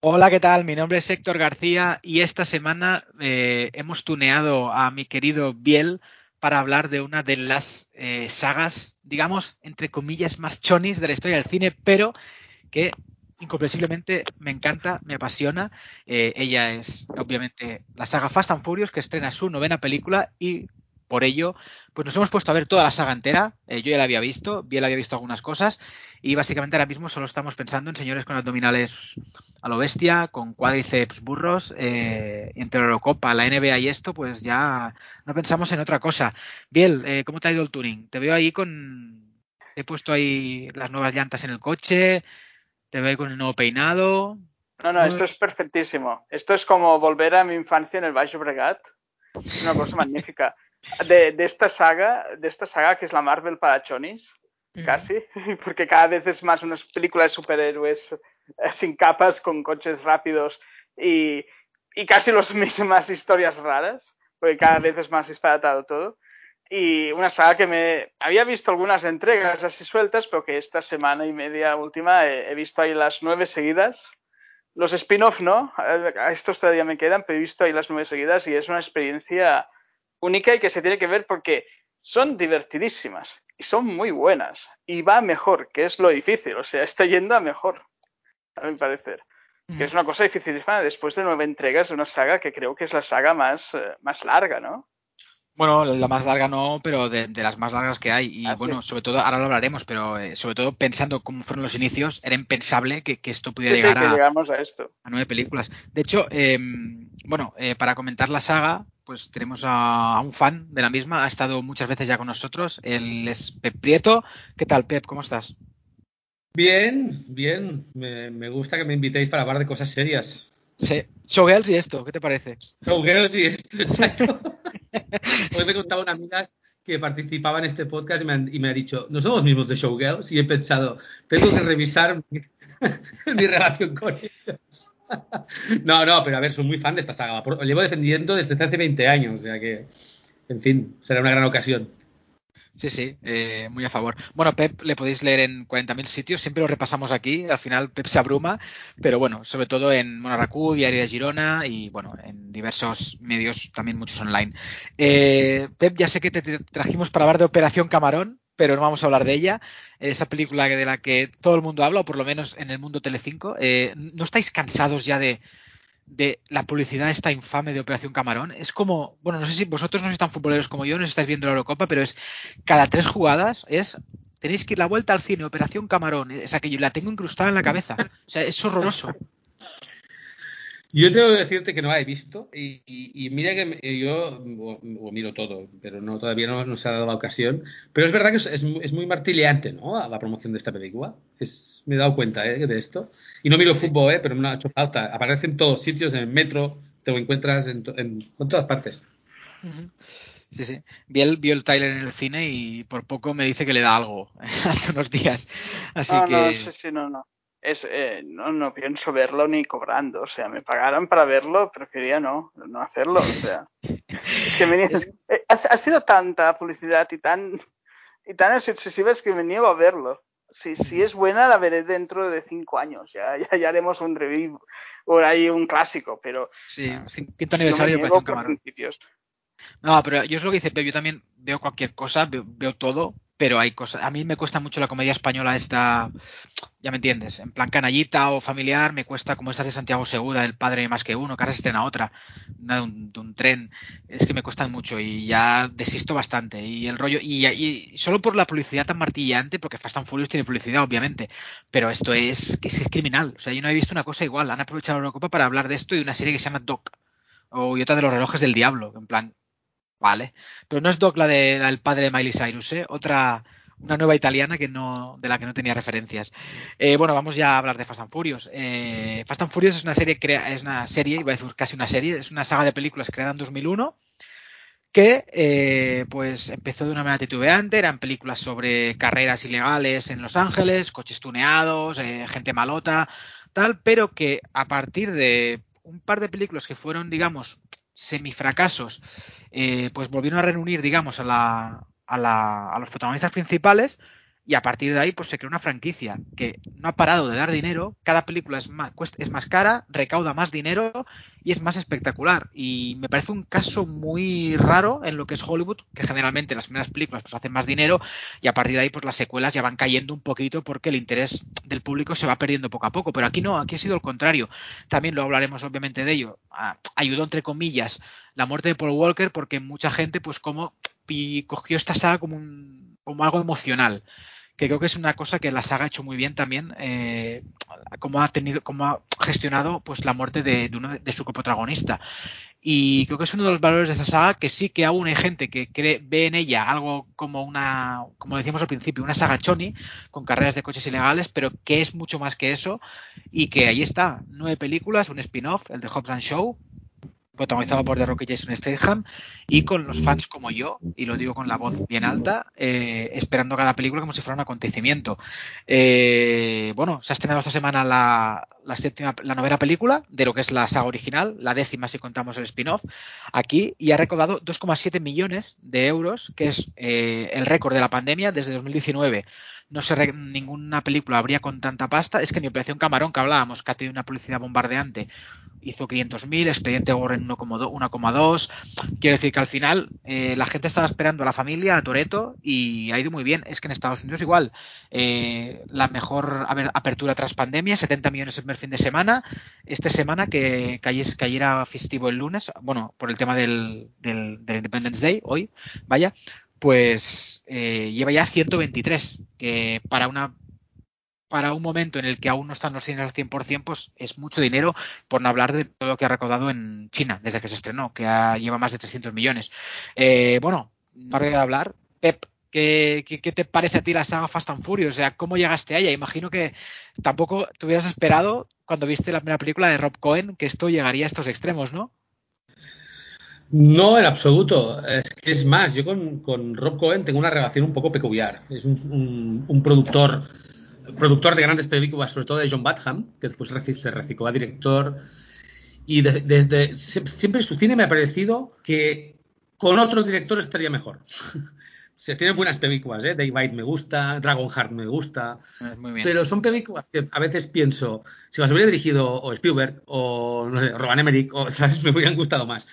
Hola, ¿qué tal? Mi nombre es Héctor García y esta semana eh, hemos tuneado a mi querido Biel para hablar de una de las eh, sagas, digamos, entre comillas, más chonis de la historia del cine, pero que incomprensiblemente me encanta, me apasiona. Eh, ella es, obviamente, la saga Fast and Furious, que estrena su novena película y por ello, pues nos hemos puesto a ver toda la saga entera. Eh, yo ya la había visto, bien había visto algunas cosas y básicamente ahora mismo solo estamos pensando en señores con abdominales a lo bestia, con cuádriceps burros, eh, entre la Eurocopa, la NBA y esto, pues ya no pensamos en otra cosa. Biel, eh, ¿cómo te ha ido el tuning? Te veo ahí con... He puesto ahí las nuevas llantas en el coche, te veo ahí con el nuevo peinado. No, no, esto es perfectísimo. Esto es como volver a mi infancia en el Baix Bregat. Es una cosa magnífica de, de, esta saga, de esta saga que es la Marvel para chonis, casi, porque cada vez es más unas películas de superhéroes eh, sin capas, con coches rápidos y, y casi las mismas historias raras, porque cada vez es más disparatado todo. Y una saga que me había visto algunas entregas así sueltas, pero que esta semana y media última he, he visto ahí las nueve seguidas. Los spin-off no, a estos todavía me quedan, pero he visto ahí las nueve seguidas y es una experiencia única y que se tiene que ver porque son divertidísimas y son muy buenas y va mejor, que es lo difícil, o sea, está yendo a mejor, a mi parecer. Que es una cosa dificilísima después de nueve entregas de una saga que creo que es la saga más, uh, más larga, ¿no? Bueno, la más larga no, pero de, de las más largas que hay. Y ah, bueno, sí. sobre todo, ahora lo hablaremos, pero eh, sobre todo pensando cómo fueron los inicios, era impensable que, que esto pudiera sí, llegar sí, que a, esto. a nueve películas. De hecho, eh, bueno, eh, para comentar la saga, pues tenemos a, a, un fan de la misma, ha estado muchas veces ya con nosotros, él es Pep Prieto. ¿Qué tal, Pep? ¿Cómo estás? Bien, bien. Me, me gusta que me invitéis para hablar de cosas serias. Sí, Showgirls y esto, ¿qué te parece? Showgirls y esto, exacto. Hoy me contaba una amiga que participaba en este podcast y me, han, y me, ha dicho, no somos mismos de Showgirls y he pensado, tengo que revisar mi, mi relación con ellos. No, no, pero a ver, soy muy fan de esta saga. Lo llevo defendiendo desde hace 20 años, o sea que, en fin, será una gran ocasión. Sí, sí, eh, muy a favor. Bueno, Pep le podéis leer en 40.000 sitios, siempre lo repasamos aquí, al final Pep se abruma, pero bueno, sobre todo en Monarracú, Diario de Girona y bueno, en diversos medios, también muchos online. Eh, Pep, ya sé que te trajimos para hablar de Operación Camarón, pero no vamos a hablar de ella, esa película de la que todo el mundo habla, o por lo menos en el mundo Telecinco. Eh, ¿No estáis cansados ya de, de la publicidad esta infame de Operación Camarón. Es como, bueno, no sé si vosotros no sois tan futboleros como yo, no estáis viendo la Eurocopa, pero es cada tres jugadas es tenéis que ir la vuelta al cine, Operación Camarón, es aquello, la tengo incrustada en la cabeza. O sea, es horroroso. Yo tengo que decirte que no la he visto y, y, y mira que yo o, o, miro todo, pero no todavía no, no, se ha dado la ocasión. Pero es verdad que es, es, es muy martilleante, ¿no? La promoción de esta película. Es, me he dado cuenta ¿eh? de esto. Y no miro fútbol, ¿eh? pero me ha hecho falta. Aparece en todos sitios, en el metro, te lo encuentras en, en, en todas partes. Uh -huh. Sí, sí. Vi el, vio el Tyler en el cine y por poco me dice que le da algo hace unos días. Así no, que. No, sí, sí, no, no es, eh, no, no pienso verlo ni cobrando. O sea, me pagaron para verlo, prefería no, no hacerlo. O sea, es que me, es... Eh, ha, ha, sido tanta publicidad y tan, y tan excesiva es que me niego a verlo. Si, si es buena, la veré dentro de cinco años. Ya, ya, ya haremos un review o ahí un clásico, pero. Sí, quinto aniversario no de principios. No, pero yo es lo que dice Pep, yo también veo cualquier cosa, veo, veo, todo, pero hay cosas. A mí me cuesta mucho la comedia española esta, ya me entiendes, en plan canallita o familiar, me cuesta como estas de Santiago Segura, del padre más que uno, que ahora se estrena otra, de un, de un tren, es que me cuestan mucho y ya desisto bastante. Y el rollo, y, solo por la publicidad tan martillante, porque Fast and Furious tiene publicidad, obviamente, pero esto es, es, es criminal. O sea, yo no he visto una cosa igual. Han aprovechado la Eurocopa para hablar de esto y una serie que se llama Doc, o y otra de los relojes del diablo, en plan, Vale. Pero no es Doc la, de, la del padre de Miley Cyrus, ¿eh? Otra, una nueva italiana que no, de la que no tenía referencias. Eh, bueno, vamos ya a hablar de Fast and Furious. Eh, Fast and Furious es una serie, es una serie, iba a decir casi una serie, es una saga de películas creada en 2001 que eh, pues empezó de una manera titubeante, eran películas sobre carreras ilegales en Los Ángeles, coches tuneados, eh, gente malota, tal, pero que a partir de un par de películas que fueron, digamos, semifracasos, eh, pues volvieron a reunir, digamos, a, la, a, la, a los protagonistas principales y a partir de ahí pues se creó una franquicia que no ha parado de dar dinero, cada película es más, es más cara, recauda más dinero y es más espectacular. Y me parece un caso muy raro en lo que es Hollywood, que generalmente las primeras películas pues hacen más dinero y a partir de ahí pues las secuelas ya van cayendo un poquito porque el interés del público se va perdiendo poco a poco. Pero aquí no, aquí ha sido el contrario. También lo hablaremos obviamente de ello. ayudó entre comillas la muerte de Paul Walker porque mucha gente pues como cogió esta saga como, un, como algo emocional que creo que es una cosa que la saga ha hecho muy bien también, eh, como ha tenido, como ha gestionado pues la muerte de, uno de su coprotagonista. Y creo que es uno de los valores de esa saga que sí que aún hay gente que cree, ve en ella algo como una, como decíamos al principio, una saga choni con carreras de coches ilegales, pero que es mucho más que eso y que ahí está, nueve películas, un spin-off, el de Hobbs and Show, protagonizado por The Rock y Jason Statham, y con los fans como yo, y lo digo con la voz bien alta, eh, esperando cada película como si fuera un acontecimiento. Eh, bueno, se ha estrenado esta semana la, la, séptima, la novena película de lo que es la saga original, la décima si contamos el spin-off, aquí, y ha recaudado 2,7 millones de euros, que es eh, el récord de la pandemia desde 2019 no sé, ninguna película habría con tanta pasta. Es que ni Operación Camarón, que hablábamos, que ha tenido una publicidad bombardeante, hizo 500.000, Expediente Warren 1,2. Quiero decir que al final eh, la gente estaba esperando a la familia, a Toreto, y ha ido muy bien. Es que en Estados Unidos igual, eh, la mejor apertura tras pandemia, 70 millones el primer fin de semana. Esta semana que, cayera festivo el lunes, bueno, por el tema del, del Independence Day, hoy, vaya, pues eh, lleva ya 123, que para una para un momento en el que aún no están los cines al 100%, pues es mucho dinero, por no hablar de todo lo que ha recaudado en China desde que se estrenó, que lleva más de 300 millones. Eh, bueno, para de hablar, Pep, ¿qué, ¿qué, te parece a ti la saga Fast and Furious? O sea, ¿cómo llegaste a ella? Imagino que tampoco te hubieras esperado cuando viste la primera película de Rob Cohen que esto llegaría a estos extremos, ¿no? No, en absoluto. Es que es más, yo con, Rob Cohen tengo una relación un poco peculiar. Es un, productor, productor de grandes películas, sobre todo de John Badham, que después se recicló a director. Y desde siempre su cine me ha parecido que con otro director estaría mejor. Se tienen buenas películas, ¿eh? White me gusta, Dragonheart me gusta, pero son películas que a veces pienso, si las hubiera dirigido o Spielberg o no sé, Roman Emmerich, o, ¿sabes? me hubieran gustado más.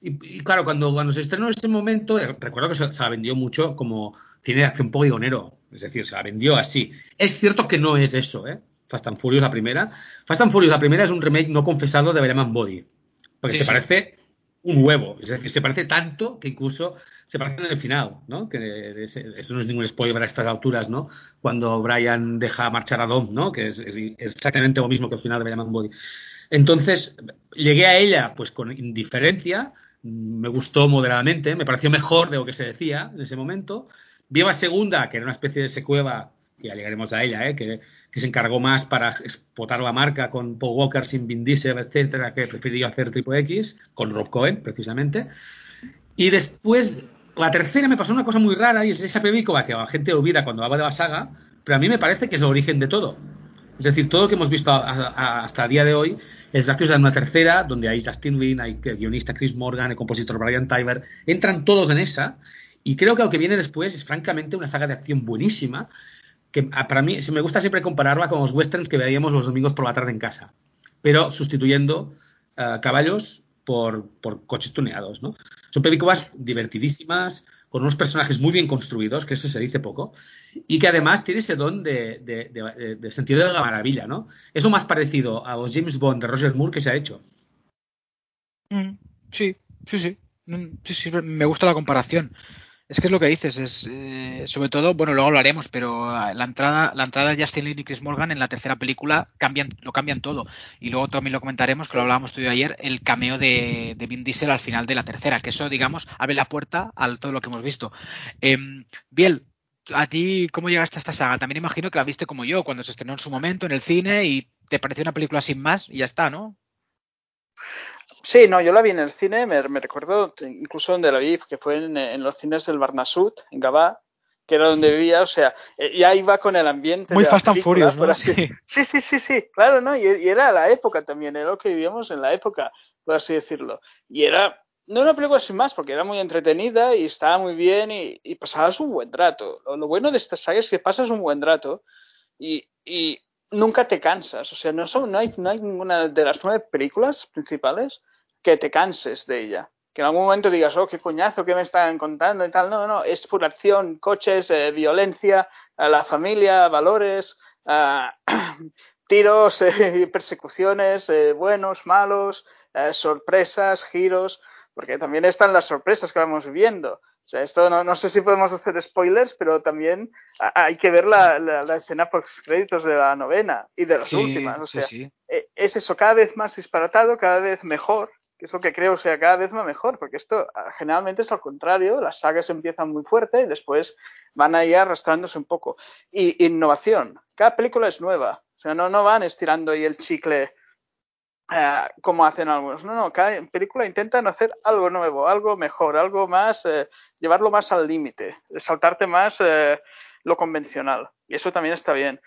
Y, claro, cuando, cuando se estrenó en ese momento, eh, recuerdo que se, la vendió mucho como tiene de acción poligonero, es decir, se la vendió así. Es cierto que no es eso, ¿eh? Fast and Furious la primera. Fast and Furious la primera es un remake no confesado de Batman Body, porque se parece un huevo, es decir, se parece tanto que incluso se parece en el final, ¿no? Que eso no es ningún spoiler a estas alturas, ¿no? Cuando Brian deja marchar a Dom, ¿no? Que es, exactamente lo mismo que el final de Batman Body. Entonces, llegué a ella pues con indiferencia, me gustó moderadamente, me pareció mejor de lo que se decía en ese momento. Vi a segunda, que era una especie de secueva, ya llegaremos a ella, ¿eh? que, se encargó más para explotar la marca con Paul Walker sin Vin Diesel, etcétera, que prefirió hacer Triple X, con Rob Cohen, precisamente. Y después, la tercera me pasó una cosa muy rara, y es esa película que la gente olvida cuando habla de la saga, pero a mí me parece que es el origen de todo. Es decir, todo lo que hemos visto hasta el día de hoy es gracias a una tercera, donde hay Justin Lin, hay el guionista Chris Morgan, el compositor Brian Tyler, entran todos en esa, y creo que lo que viene después es francamente una saga de acción buenísima, que ah, para mí me gusta siempre compararla con los westerns que veíamos los domingos por la tarde en casa, pero sustituyendo uh, caballos por, por, coches tuneados, ¿no? Son películas divertidísimas, con unos personajes muy bien construidos, que eso se dice poco, y que además tiene ese don de, sentido de la maravilla, ¿no? Es lo más parecido a los James Bond de Roger Moore que se ha hecho. Mm, sí, sí, sí, mm, sí, sí, me gusta la comparación. Es que es lo que dices, es eh, sobre todo, bueno, luego hablaremos, pero ah, la entrada, la entrada de Justin Lin y Chris Morgan en la tercera película cambian, lo cambian todo. Y luego también lo comentaremos, que lo hablábamos tú y ayer, el cameo de, de Vin Diesel al final de la tercera, que eso, digamos, abre la puerta a todo lo que hemos visto. Eh, Biel, ¿A ti cómo llegaste a esta saga? También imagino que la viste como yo, cuando se estrenó en su momento en el cine y te pareció una película sin más y ya está, ¿no? Sí, no, yo la vi en el cine, me, recuerdo incluso donde la vi, que fue en, los cines del Barnasud, en Gabá, que era donde vivía, o sea, eh, ya iba con el ambiente. Muy Fast and Furious, ¿no? Sí. sí, sí, sí, sí, claro, ¿no? Y, y, era la época también, era lo que vivíamos en la época, por así decirlo. Y era, no una película sin más, porque era muy entretenida y estaba muy bien y, pasabas un buen rato. Lo, bueno de esta saga es que pasas un buen rato y, y nunca te cansas. O sea, no, son, no, hay, no hay ninguna de las nueve películas principales que te canses de ella. Que en algún momento digas, oh, qué coñazo, qué me están contando y tal. No, no, es pura acción, coches, eh, violencia, la familia, valores, uh, tiros, eh, persecuciones, eh, buenos, malos, sorpresas, giros porque también están las sorpresas que vamos viendo. O sea, esto no, no sé si podemos hacer spoilers, pero también hay que ver la, la, escena post créditos de la novena y de las últimas. O sea, e, es eso, cada vez más disparatado, cada vez mejor, que es lo que creo, o sea, cada vez más mejor, porque esto ah, generalmente es al contrario, las sagas empiezan muy fuerte y después van ahí arrastrándose un poco. Y innovación, cada película es nueva, o sea, no, no van estirando ahí el chicle eh, como hacen algunos. No, no, cada película intentan hacer algo nuevo, algo mejor, algo más, eh, llevarlo más al límite, saltarte más eh, lo convencional. Y eso también está bien.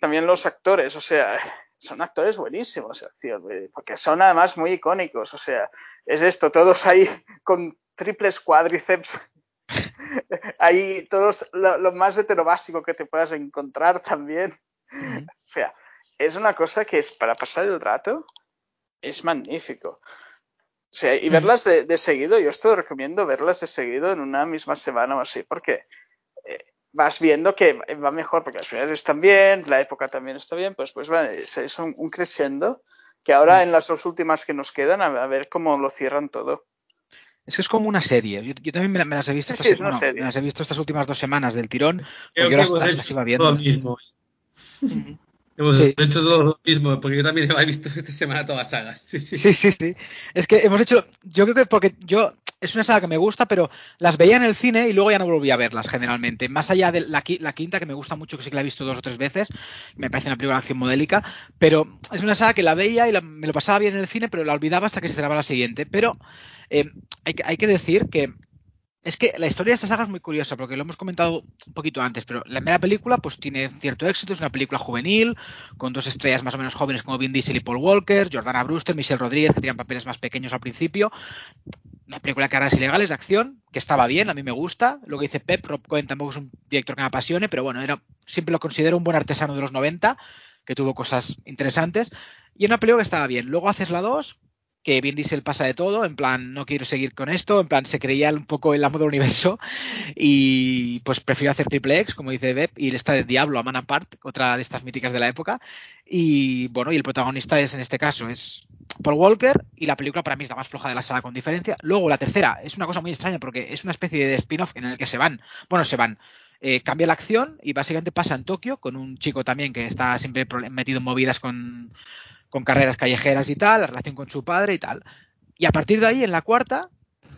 También los actores, o sea, son actores buenísimos, porque son además muy icónicos, o sea, es esto, todos ahí con triples cuádriceps. ahí todos lo, lo más heterobásico que te puedas encontrar también. O sea, es una cosa que es para pasar el rato, es magnífico. O sea, y verlas de, seguido, yo esto recomiendo verlas de seguido en una misma semana o así, porque eh, vas viendo que va mejor, porque las finales están bien, la época también está bien, pues pues va, es, un, un, creciendo que ahora mm. en las dos últimas que nos quedan, a, ver cómo lo cierran todo. Es que es como una serie. Yo, también me, las he visto. estas, Me las he visto estas últimas dos semanas del tirón. yo las, iba viendo. mismo. Hemos hecho todo lo mismo, porque yo también he visto esta semana todas las sagas. Sí sí. sí, sí, Es que hemos hecho, yo creo que porque yo, es una saga que me gusta, pero las veía en el cine y luego ya no volví a verlas generalmente. Más allá de la, quinta, que me gusta mucho, que sí que la he visto dos o tres veces, me parece una película de acción modélica, pero es una saga que la veía y me lo pasaba bien en el cine, pero la olvidaba hasta que se grababa la siguiente. Pero eh, hay, hay que decir que es que la historia de esta saga es muy curiosa, porque lo hemos comentado un poquito antes, pero la primera película pues tiene cierto éxito, es una película juvenil, con dos estrellas más o menos jóvenes como Vin Diesel y Paul Walker, Jordana Brewster, Michelle Rodríguez, que tenían papeles más pequeños al principio. Una película que ahora es ilegales de acción, que estaba bien, a mí me gusta. Lo que dice Pep, Rob Cohen tampoco es un director que me apasione, pero bueno, era, siempre lo considero un buen artesano de los 90, que tuvo cosas interesantes. Y una película que estaba bien. Luego haces la 2, que Vin Diesel pasa de todo, en plan, no quiero seguir con esto, en plan, se creía un poco en la moda del universo y pues prefiero hacer triple X, como dice Beb, y está de Diablo a Man Apart, otra de estas míticas de la época. Y bueno, y el protagonista es en este caso es Paul Walker y la película para mí es la más floja de la sala con diferencia. Luego la tercera es una cosa muy extraña porque es una especie de spin-off en el que se van, bueno, se van, eh, cambia la acción y básicamente pasa en Tokio con un chico también que está siempre metido en movidas con con carreras callejeras y tal, la relación con su padre y tal. Y a partir de ahí, en la cuarta,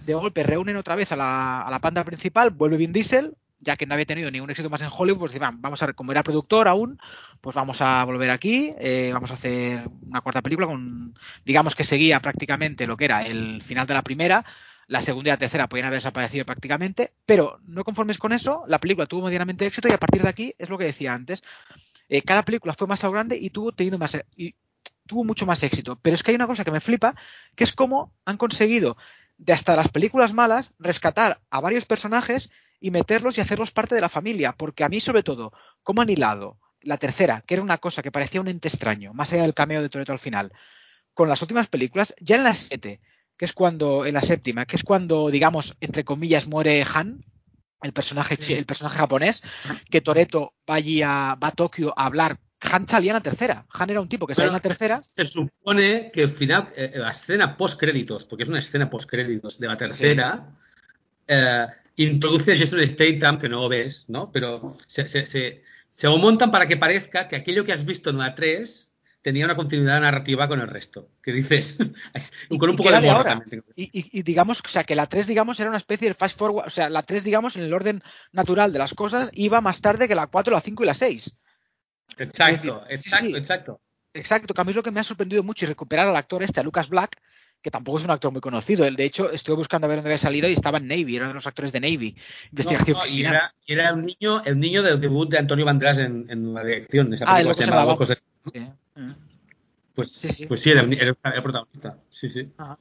de golpe reúnen otra vez a la, a la panda principal, vuelve Vin Diesel, ya que no había tenido ningún éxito más en Hollywood, pues vamos a como era productor aún, pues vamos a volver aquí, eh, vamos a hacer una cuarta película con, digamos que seguía prácticamente lo que era el final de la primera, la segunda y la tercera podían haber desaparecido prácticamente, pero no conformes con eso, la película tuvo medianamente éxito y a partir de aquí es lo que decía antes, eh, cada película fue más grande y tuvo tenido más, y tuvo mucho más éxito. Pero es que hay una cosa que me flipa, que es cómo han conseguido de hasta las películas malas rescatar a varios personajes y meterlos y hacerlos parte de la familia. Porque a mí, sobre todo, cómo han hilado la tercera, que era una cosa que parecía un ente extraño, más allá del cameo de Toreto al final, con las últimas películas, ya en las siete, que es cuando, en la séptima, que es cuando, digamos, entre comillas, muere Han, el personaje, el personaje japonés, que Toreto va allí a, va a Tokio a hablar han salía en la tercera. Han era un tipo que salía en la tercera. Se supone que al final, eh, la escena post créditos, porque es una escena post créditos de la tercera, eh, introduce a Jason Statham, que no lo ves, ¿no? Pero se, se, se, lo montan para que parezca que aquello que has visto en la 3 tenía una continuidad narrativa con el resto. ¿Qué dices? con un ¿Y poco de ahora? también. Y, y- y digamos, o sea, que la 3, digamos, era una especie de fast forward, o sea, la 3, digamos, en el orden natural de las cosas, iba más tarde que la 4, la 5 y la 6. Exacto, decir, exacto, sí. exacto. Exacto, que a mí es lo que me ha sorprendido mucho y recuperar al actor este, a Lucas Black, que tampoco es un actor muy conocido. Él, de hecho, estuve buscando a ver dónde había salido y estaba en Navy, era uno de los actores de Navy. Investigación No, no, y era, y era un niño, el niño del debut de Antonio Banderas en, en la dirección. Esa Ah, el película se llamaba. Locos Sí. Mm. Pues Sí, sí, pues sí, era, era el protagonista. Sí, sí. Ajá.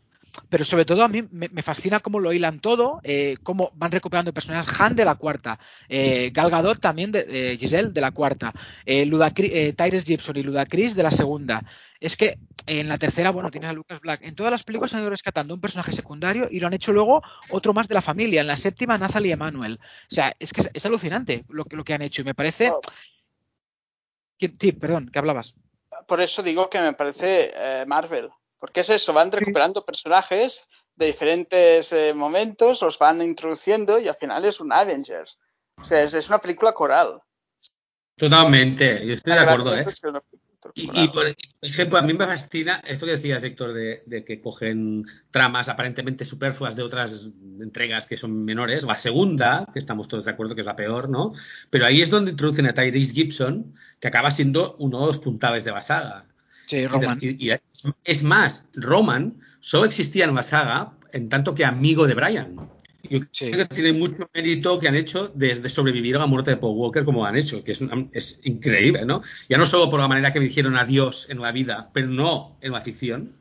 Pero sobre todo a mí me, me fascina cómo lo hilan todo, eh, cómo van recuperando personajes. Han de la cuarta, eh, Gal Gadot también, de, Giselle de la cuarta, eh, Ludacri- eh, Tyrese Gibson y Ludacris de la segunda. Es que en la tercera, bueno, tienes a Lucas Black. En todas las películas han ido rescatando un personaje secundario y lo han hecho luego otro más de la familia. En la séptima, Nathalie Emanuel. O sea, es que es, es alucinante lo, que- lo que han hecho y me parece... Oh. ¿Quién- Sí, perdón, ¿qué hablabas? Por eso digo que me parece eh, Marvel. Porque es eso, van recuperando personajes de diferentes eh, momentos, los van introduciendo y al final es un Avengers. O sea, es, es una película coral. Totalmente, yo estoy de acuerdo, ¿eh? y por ejemplo, a mí me fascina esto que decías, Héctor, de, de que cogen tramas aparentemente superfluas de otras entregas que son menores. La segunda, que estamos todos de acuerdo que es la peor, ¿no? Pero ahí es donde introducen a Tyrese Gibson, que acaba siendo uno de los puntales de la saga. Sí, Roman. Y, y- es- es más, Roman solo existía en la saga en tanto que amigo de Brian. Yo Sí. creo que tiene mucho mérito que han hecho desde sobrevivir a la muerte de Paul Walker como han hecho, que es, una- es increíble, ¿no? Ya no solo por la manera que me dijeron adiós en la vida, pero no en la ficción,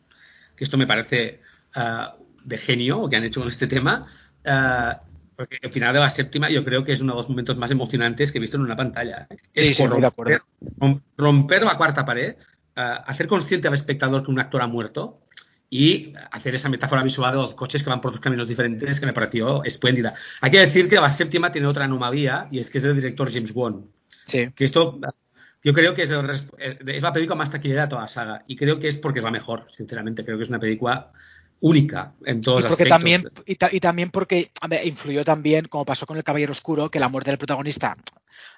que esto me parece ah, de genio lo que han hecho con este tema, ah, porque el final de la séptima yo creo que es uno de los momentos más emocionantes que he visto en una pantalla. Es Sí, sí, muy de acuerdo. rom- romper la cuarta pared, hacer consciente al espectador que un actor ha muerto y hacer esa metáfora visual de los coches que van por dos caminos diferentes que me pareció espléndida. Hay que decir que la séptima tiene otra anomalía y es que es del director James Wan. Sí. Que esto yo creo que es, el eh, es la película más taquillera de toda la saga y creo que es porque es la mejor, sinceramente. Creo que es una película única en todos y los porque aspectos. también y, ta- y también porque ver, influyó también como pasó con el Caballero Oscuro que la muerte del protagonista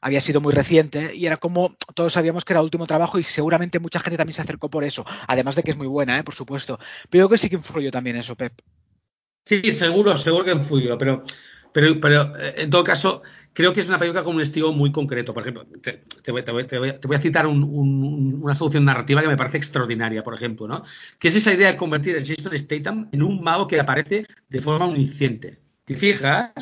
había sido muy reciente y era como todos sabíamos que era el último trabajo y seguramente mucha gente también se acercó por eso además de que es muy buena ¿eh? por supuesto pero yo creo que sí que influyó también eso Pep Sí, seguro, seguro que influyó, pero, pero, pero eh, en todo caso, creo que es una película con un estilo muy concreto. Por ejemplo, te, te voy, te voy- te voy- te voy a citar un- un- una solución narrativa que me parece extraordinaria, por ejemplo, ¿no? Que es esa idea de convertir a Jason Statham en un mago que aparece de forma omnisciente. Si fijas,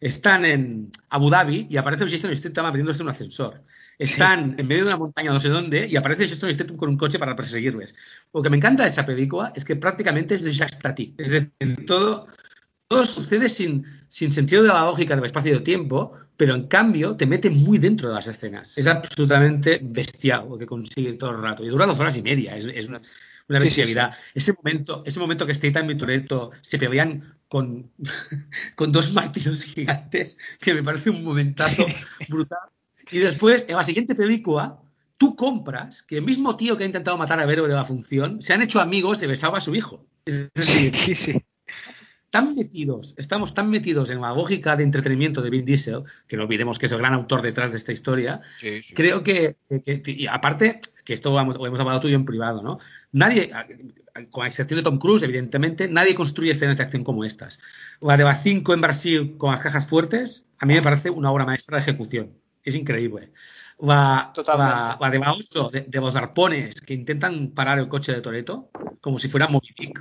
están en Abu Dhabi y aparece Jason Statham abriéndose un ascensor. Están en medio de una montaña no sé dónde y aparece Jason Statham con un coche para perseguirles. Lo que me encanta de esa película es que prácticamente es de Jack. Es decir, todo, todo sucede sin, sin sentido de la lógica del espacio y del tiempo, pero en cambio te mete muy dentro de las escenas. Es absolutamente bestial lo que consigue todo el rato. Y dura dos horas y media. Es, es una, una Sí, sí, bestialidad. Ese momento, ese momento que Statham y Toretto se pelean con, con dos martillos gigantes, que me parece un momentazo brutal. Y después, en la siguiente película, tú compras que el mismo tío que ha intentado matar a Vero de la función se han hecho amigos y besaba a su hijo. Es decir, sí sí tan metidos, estamos tan metidos en la lógica de entretenimiento de Vin Diesel, que no olvidemos que es el gran autor detrás de esta historia, creo que, y aparte, que esto vamos- lo hemos hablado tú y yo en privado, ¿no? Nadie, con la excepción de Tom Cruise, evidentemente, nadie construye escenas de acción como estas. La de las 5 en Brasil con las cajas fuertes, a mí me parece una obra maestra de ejecución. Es increíble. La, la, la de la 8, de, de los arpones que intentan parar el coche de Toreto, como si fuera Moby Dick.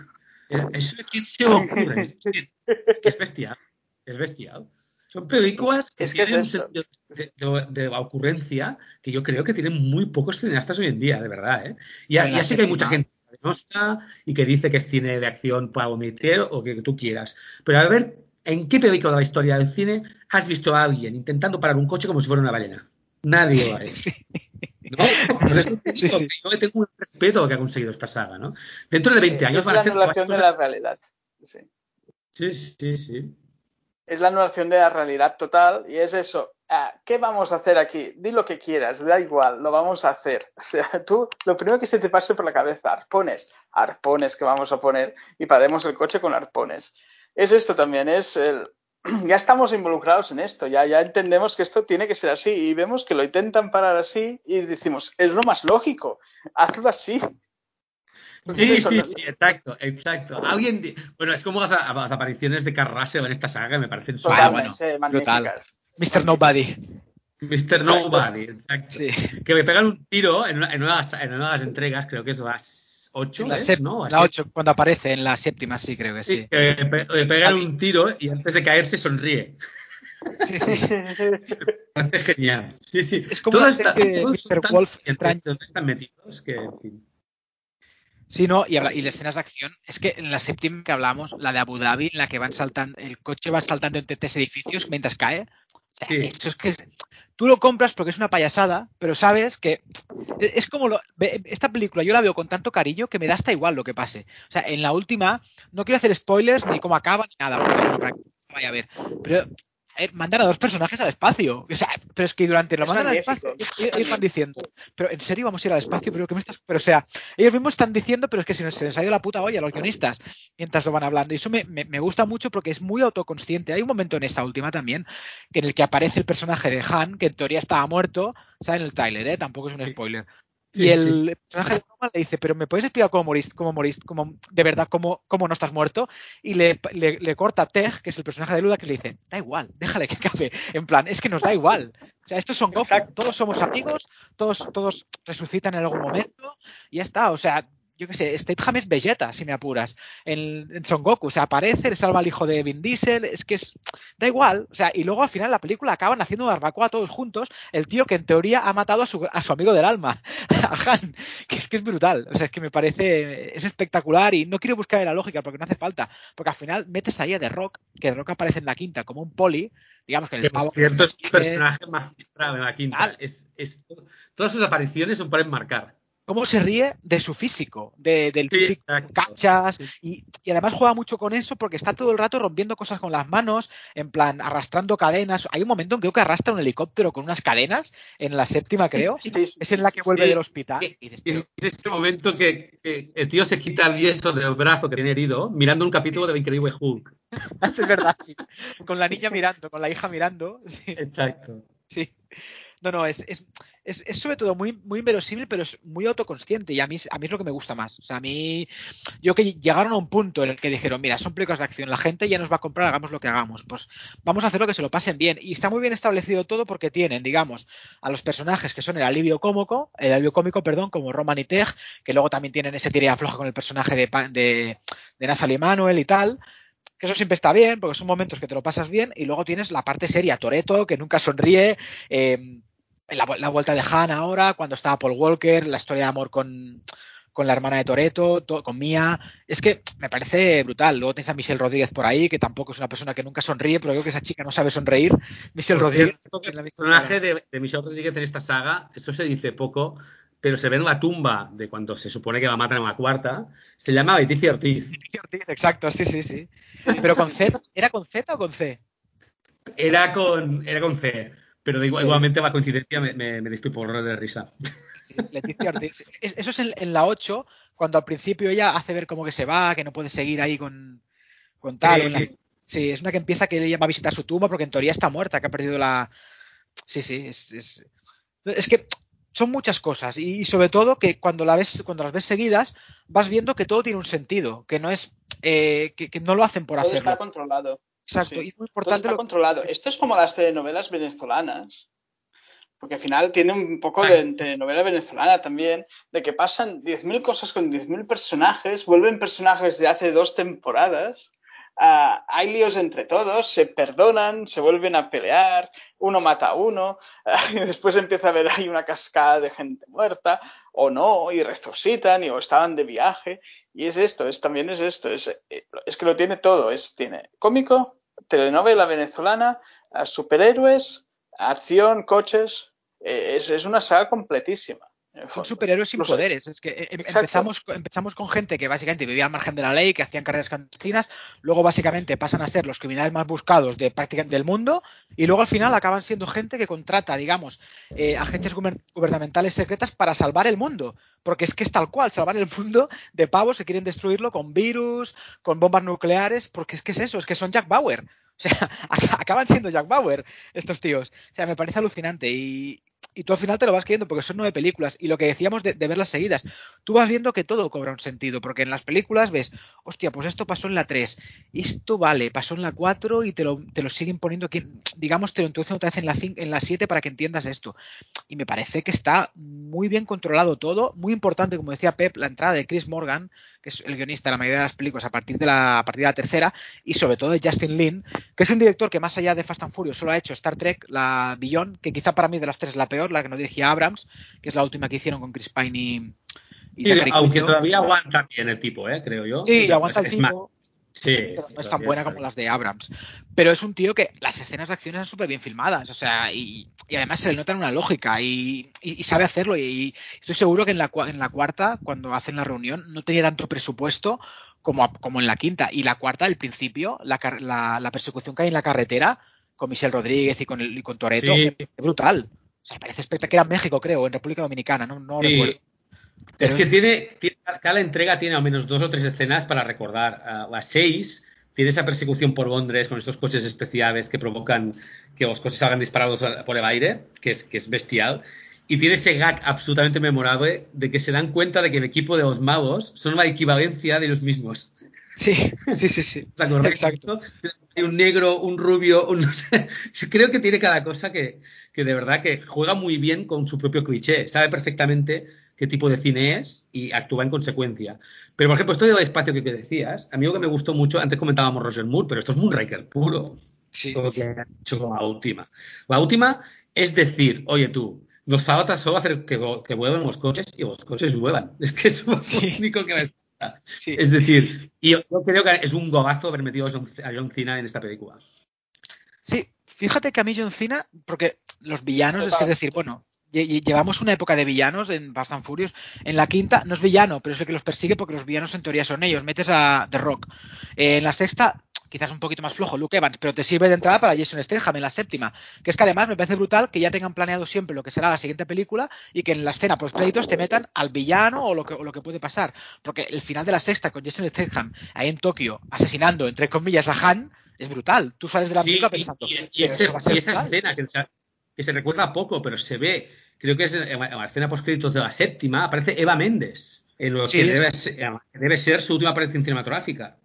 Eh, ¿Eso a quién se ocurre? Es, es que es bestial. Es bestial. Son películas que Es que es tienen sentido de, de- de ocurrencia que yo creo que tienen muy pocos cineastas hoy en día, de verdad. ¿eh? Ya, ya sé que hay mucha gente que no está y que dice que es cine de acción para omitir o que tú quieras. Pero a ver, ¿en qué película de la historia del cine has visto a alguien intentando parar un coche como si fuera una ballena? Nadie lo ha hecho. ¿no? Por eso te Sí, digo sí. que yo le tengo un respeto que ha conseguido esta saga, ¿no? Dentro de 20 años es van la a ser anulación de la realidad. Sí. Sí, sí, sí. Es la anulación de la realidad total y es eso. Ah, ¿Qué vamos a hacer aquí? Di lo que quieras, da igual, lo vamos a hacer. O sea, tú, lo primero que se te pase por la cabeza, arpones, arpones que vamos a poner y paremos el coche con arpones. Es esto también, es el, ya estamos involucrados en esto, ya, ya entendemos que esto tiene que ser así y vemos que lo intentan parar así y decimos, es lo más lógico, hazlo así. Sí, sí, sí, exacto, exacto. Alguien, bueno, es como las, apariciones de Carraseo en esta saga, me parecen súper bueno, magníficas. Mr. Nobody. Mr. Nobody, exacto. Que me pegan un tiro en una, en, una, en una de las entregas, creo que es las 8, la, ¿no? la 8, cuando aparece en la séptima, sí, creo que sí. Que me pegan un tiro y antes de caer se sonríe. Sí, sí. parece genial. Sí, sí. Es como Todas Mr. Wolf ¿Dónde están metidos? Que, en fin. Sí, no, y, y, las escenas de acción, es que en la séptima que hablamos, la de Abu Dhabi, en la que van saltando, el coche va saltando entre tres edificios mientras cae. O sea, Eso es que tú lo compras porque es una payasada, pero sabes que es como lo, esta película yo la veo con tanto cariño que me da hasta igual lo que pase. O sea, en la última no quiero hacer spoilers ni cómo acaba ni nada, porque no, vaya a ver. Pero mandan a dos personajes al espacio. O sea, pero es que durante lo mandan al espacio, ellos van diciendo, pero en serio vamos a ir al espacio, pero que me estás. Pero o sea, ellos mismos están diciendo, pero es que se, nos, se ha ido la puta olla a los guionistas mientras lo van hablando. Y eso me, me, gusta mucho porque es muy autoconsciente. Hay un momento en esta última también en el que aparece el personaje de Han, que en teoría estaba muerto, ¿sabes? En el Tyler, ¿eh? Tampoco es un spoiler y el personaje de Roman le dice, pero ¿me puedes explicar cómo moriste, cómo moriste, cómo, de verdad, cómo, cómo no estás muerto? Y le, le, corta a Tej, que es el personaje de Luda, que le dice, da igual, déjale que acabe. En plan, es que nos da igual. O sea, estos son Goku, todos somos amigos, todos, todos resucitan en algún momento, y ya está. O sea, yo qué sé, Statham es Vegeta, si me apuras, en, Son Goku, o sea, aparece, le salva al hijo de Vin Diesel, es que es, da igual, o sea, y luego al final la película acaban haciendo barbacoa todos juntos, el tío que en teoría ha matado a su, a su amigo del alma, a Han, que es que es brutal, o sea, es que me parece, es espectacular y no quiero buscar la lógica porque no hace falta, porque al final metes ahí a The Rock, que The Rock aparece en la quinta como un poli, digamos que el pavo cierto es el personaje más en la quinta, es, es, todas sus apariciones son para enmarcar cómo se ríe de su físico, de, del sí, cachas, y, además juega mucho con eso porque está todo el rato rompiendo cosas con las manos, en plan arrastrando cadenas. Hay un momento en que creo que arrastra un helicóptero con unas cadenas, en la séptima creo, es en la que vuelve del hospital. Y Es ese momento que, el tío se quita el yeso del brazo que tiene herido mirando un capítulo de Increíble Hulk. es verdad, sí. Con la niña mirando, con la hija mirando. Exacto. Sí. No, no, es, es, es, sobre todo muy, muy inverosímil, pero es muy autoconsciente y a mí, a mí es lo que me gusta más. O sea, a mí, yo que llegaron a un punto en el que dijeron, mira, son películas de acción, la gente ya nos va a comprar, hagamos lo que hagamos. Pues vamos a hacer lo que se lo pasen bien. Y está muy bien establecido todo porque tienen, digamos, a los personajes que son el alivio cómico, el alivio cómico, perdón, como Roman y Tej, que luego también tienen ese tira floja con el personaje de, de, de Nathalie Manuel y tal que eso siempre está bien, porque son momentos que te lo pasas bien, y luego tienes la parte seria, Toreto, que nunca sonríe, eh, la, vuelta de Han ahora, cuando estaba Paul Walker, la historia de amor con, la hermana de Toreto, con Mia. Es que me parece brutal. Luego tienes a Michelle Rodríguez por ahí, que tampoco es una persona que nunca sonríe, pero creo que esa chica no sabe sonreír. Michelle Rodríguez. El personaje de, Michelle Rodríguez en esta saga, eso se dice poco, pero se ve en la tumba de cuando se supone que va a matar en la cuarta, se llama Leticia Ortiz. Leticia Ortiz, exacto, sí, sí, sí. Pero con Z, ¿era con Z o con C? Era con, era con C. Pero igualmente la coincidencia me, me, me por de risa. Leticia Ortiz. Eso es en, la 8, cuando al principio ella hace ver como que se va, que no puede seguir ahí con, con tal. Sí, es una que empieza que ella va a visitar su tumba porque en teoría está muerta, que ha perdido la. Sí, sí, es, es, es que son muchas cosas y, sobre todo que cuando la ves cuando las ves seguidas vas viendo que todo tiene un sentido que no es eh, que, que, no lo hacen por todo hacerlo está controlado Exacto, y es muy importante. está controlado. Esto es como las telenovelas venezolanas, porque al final tiene un poco de telenovela venezolana también, de que pasan 10.000 cosas con 10.000 personajes, vuelven personajes de hace dos temporadas, uh, hay líos entre todos, se perdonan, se vuelven a pelear, uno mata a uno, uh, y después empieza a haber ahí una cascada de gente muerta, o no, y resucitan, y o estaban de viaje, y es esto, es también es esto, es, eh, es que lo tiene todo, es tiene cómico, telenovela venezolana, superhéroes, acción, coches. Eh, es, es, una saga completísima. Son superhéroes sin poderes. Es que eh, empezamos, empezamos con gente que básicamente vivía al margen de la ley, que hacían carreras clandestinas, luego básicamente pasan a ser los criminales más buscados de prácticamente del mundo, y luego al final acaban siendo gente que contrata, digamos, eh, agencias gubernamentales secretas para salvar el mundo. Porque es que es tal cual, salvar el mundo de pavos que quieren destruirlo con virus, con bombas nucleares, porque es que es eso, es que son Jack Bauer. O sea, acaban siendo Jack Bauer estos tíos. O sea, me parece alucinante y, y tú al final te lo vas creyendo porque son nueve películas y lo que decíamos de, verlas seguidas, tú vas viendo que todo cobra un sentido, porque en las películas ves, hostia, pues esto pasó en la 3, esto vale, pasó en la 4 y te lo, te lo siguen poniendo aquí, digamos, te lo introducen otra vez en la, en la 7 para que entiendas esto. Y me parece que está muy bien controlado todo, muy importante, como decía Pep, la entrada de Chris Morgan, que es el guionista de la mayoría de las películas a partir de la, a partir de la tercera, y sobre todo de Justin Lin, que es un director que más allá de Fast and Furious solo ha hecho Star Trek, la Beyond, que quizá para mí de las tres es la peor, la que no dirigía Abrams, que es la última que hicieron con Chris Pine y. y aunque todavía aguanta bien el tipo, ¿eh? creo yo. Sí, aguanta el tipo. Sí, pero no es tan buena como las de Abrams. Pero es un tío que las escenas de acción están súper bien filmadas, o sea, y, además se le nota una lógica y, sabe hacerlo. Y, estoy seguro que en la, en la cuarta, cuando hacen la reunión, no tenía tanto presupuesto como, como en la quinta. Y la cuarta, al principio, la, la, persecución que hay en la carretera, con Michelle Rodríguez y con, y con Toreto, es brutal. O sea, parece espectacular. en México, creo, en República Dominicana, no, no recuerdo. Es que tiene, cada entrega tiene al menos dos o tres escenas para recordar. Uh, las seis tiene esa persecución por Londres con esos coches especiales que provocan que los coches salgan disparados por el aire, que es, que es bestial. Y tiene ese gag absolutamente memorable de que se dan cuenta de que el equipo de los magos son la equivalencia de los mismos. Sí, sí, sí, sí. Exacto. Hay un negro, un rubio, un... Yo creo que tiene cada cosa que, que de verdad que juega muy bien con su propio cliché. Sabe perfectamente qué tipo de cine es y actúa en consecuencia. Pero, por ejemplo, esto del espacio que, decías, a mí lo que me gustó mucho, antes comentábamos Roger Moore, pero esto es Moonraker puro. Sí. Todo lo que ha hecho con la última. La última es decir, oye tú, nos falta solo hacer que, que vuelvan los coches y los coches vuelan. Es que eso es lo único que me Sí. Es decir, y yo, creo que es un gogazo haber metido a John Cena en esta película. Sí, fíjate que a mí John Cena, porque los villanos, es que es decir, bueno, llevamos una época de villanos en Fast and Furious. En la quinta no es villano, pero es el que los persigue porque los villanos en teoría son ellos. Metes a The Rock. en la sexta, quizás un poquito más flojo, Luke Evans, pero te sirve de entrada para Jason Statham en la séptima. Que es que además me parece brutal que ya tengan planeado siempre lo que será la siguiente película y que en la escena post créditos te metan al villano o lo que, o lo que puede pasar. Porque el final de la sexta con Jason Statham ahí en Tokio asesinando, entre comillas, a Han es brutal. Tú sales de la película pensando. Y, esa escena que que se recuerda poco, pero se ve, creo que es en la escena post créditos de la séptima, aparece Eva Méndez, en lo que debe ser, debe ser, su última aparición cinematográfica.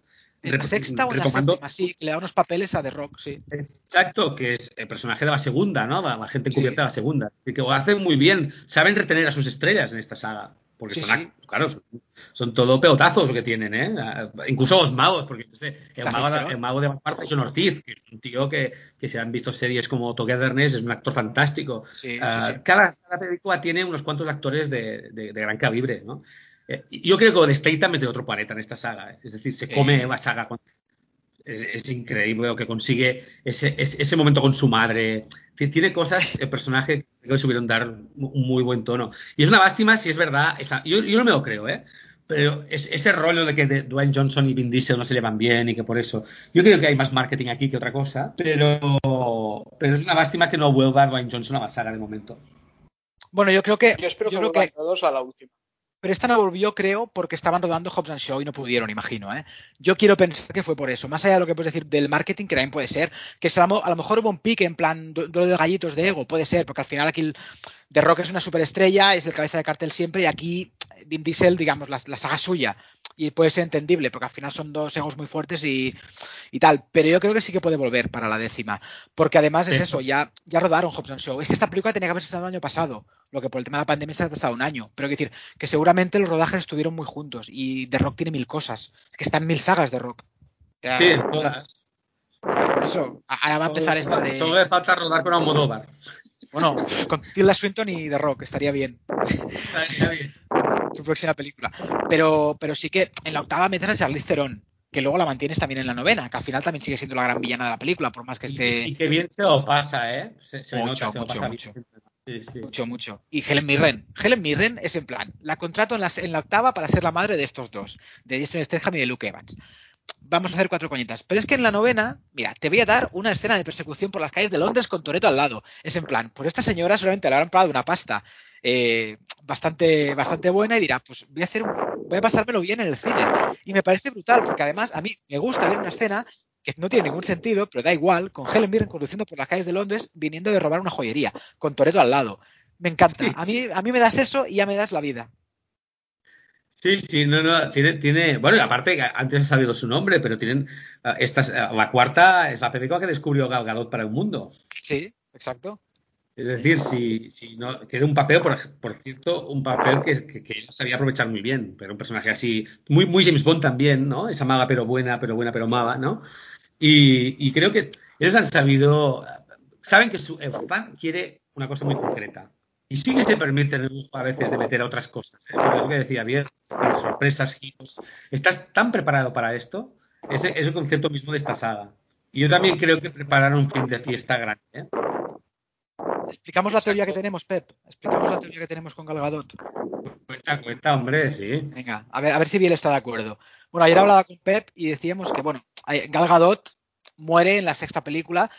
En la sexta o en la séptima, sí, le da unos papeles a The Rock, sí. Exacto, que es el personaje de la segunda, ¿no? La, gente encubierta de la segunda. Y que lo hacen muy bien, saben retener a sus estrellas en esta saga. Porque son, claro, son, todo peotazos que tienen, ¿eh? Incluso los magos, porque sé, el, mago, el, mago, de parte es Ortiz, que es un tío que, que se han visto series como Togetherness, es un actor fantástico. Ah, cada, película tiene unos cuantos actores de, de, gran calibre, ¿no? Eh, yo creo que The Statham es de otro planeta en esta saga, ¿eh? es decir, se come la saga. Es, increíble lo que consigue ese, ese, momento con su madre. Tiene cosas, el personaje que subieron dar un muy buen tono. Y es una lástima si es verdad. Esa, yo, yo, no me lo creo, ¿eh? Pero es, ese rollo de que Dwayne Johnson y Vin Diesel no se llevan bien y que por eso. Yo creo que hay más marketing aquí que otra cosa. Pero, pero es una lástima que no vuelva Dwayne Johnson a la saga de momento. Bueno, yo creo que. Yo espero que, creo que... todos a la última. Pero esta no volvió, creo, porque estaban rodando Hobbs and Show y no pudieron, imagino. ¿eh? Yo quiero pensar que fue por eso. Más allá de lo que puedes decir del marketing, que también puede ser, que a lo mejor hubo un pique en plan duelo de gallitos de ego, puede ser, porque al final aquí The Rock es una superestrella, es el cabeza de cartel siempre, y aquí Vin Diesel, digamos, la, la saga suya y puede ser entendible, porque al final son dos egos muy fuertes y, tal. Pero yo creo que sí que puede volver para la décima. Porque además es eso, ya, ya rodaron Hobson Show. Es que esta película tenía que haberse estado el año pasado, lo que por el tema de la pandemia se ha estado un año. Pero quiero decir, que seguramente los rodajes estuvieron muy juntos y The Rock tiene mil cosas. Es que están mil sagas de Rock. sí, todas. Por eso, ahora va a empezar esta de. Solo le falta rodar con Almodóvar. Bueno, con Tilda Swinton y The Rock, estaría bien. Estaría bien. Su próxima película. Pero, pero sí que en la octava metes a Charlize Theron, que luego la mantienes también en la novena, que al final también sigue siendo la gran villana de la película, por más que esté. Y, que bien se lo pasa, ¿eh? Se, mucho, nota, se lo pasa mucho. Mucho, mucho. Y Helen Mirren. Helen Mirren es en plan, la contrato en la, en la octava para ser la madre de estos dos, de Jason Statham y de Luke Evans vamos a hacer cuatro coñitas. Pero es que en la novena, mira, te voy a dar una escena de persecución por las calles de Londres con Toreto al lado. Es en plan, pues esta señora solamente le habrán pagado una pasta eh, bastante, bastante buena y dirá, pues voy a hacer voy a pasármelo bien en el cine. Y me parece brutal, porque además a mí me gusta ver una escena que no tiene ningún sentido, pero da igual, con Helen Mirren conduciendo por las calles de Londres viniendo de robar una joyería, con Toreto al lado. Me encanta. A mí, a mí me das eso y ya me das la vida. Sí, sí, no, no, tiene, tiene, bueno, aparte, antes he sabido su nombre, pero tienen, ah, esta, la cuarta es la película que descubrió Gal Gadot para el mundo. Sí, exacto. Es decir, si, si no, tiene un papel, por, por cierto, un papel que, que, sabía aprovechar muy bien, pero un personaje así, muy, muy James Bond también, ¿no? Esa maga pero buena, pero buena, pero maga, ¿no? Y, creo que ellos han sabido, saben que su fan quiere una cosa muy concreta. Y sí que se permite el lujo a veces de meter otras cosas, ¿eh? Porque es lo que decía bien, sorpresas, giros. ¿Estás tan preparado para esto? Ese es el concepto mismo de esta saga. Y yo también creo que prepararon un fin de fiesta grande, ¿eh? Explicamos la teoría que tenemos, Pep. Explicamos la teoría que tenemos con Galgadot. Cuenta, cuenta, hombre, sí. Venga, a ver, a ver si Biel está de acuerdo. Bueno, ayer hablaba con Pep y decíamos que, bueno, Galgadot muere en la sexta película,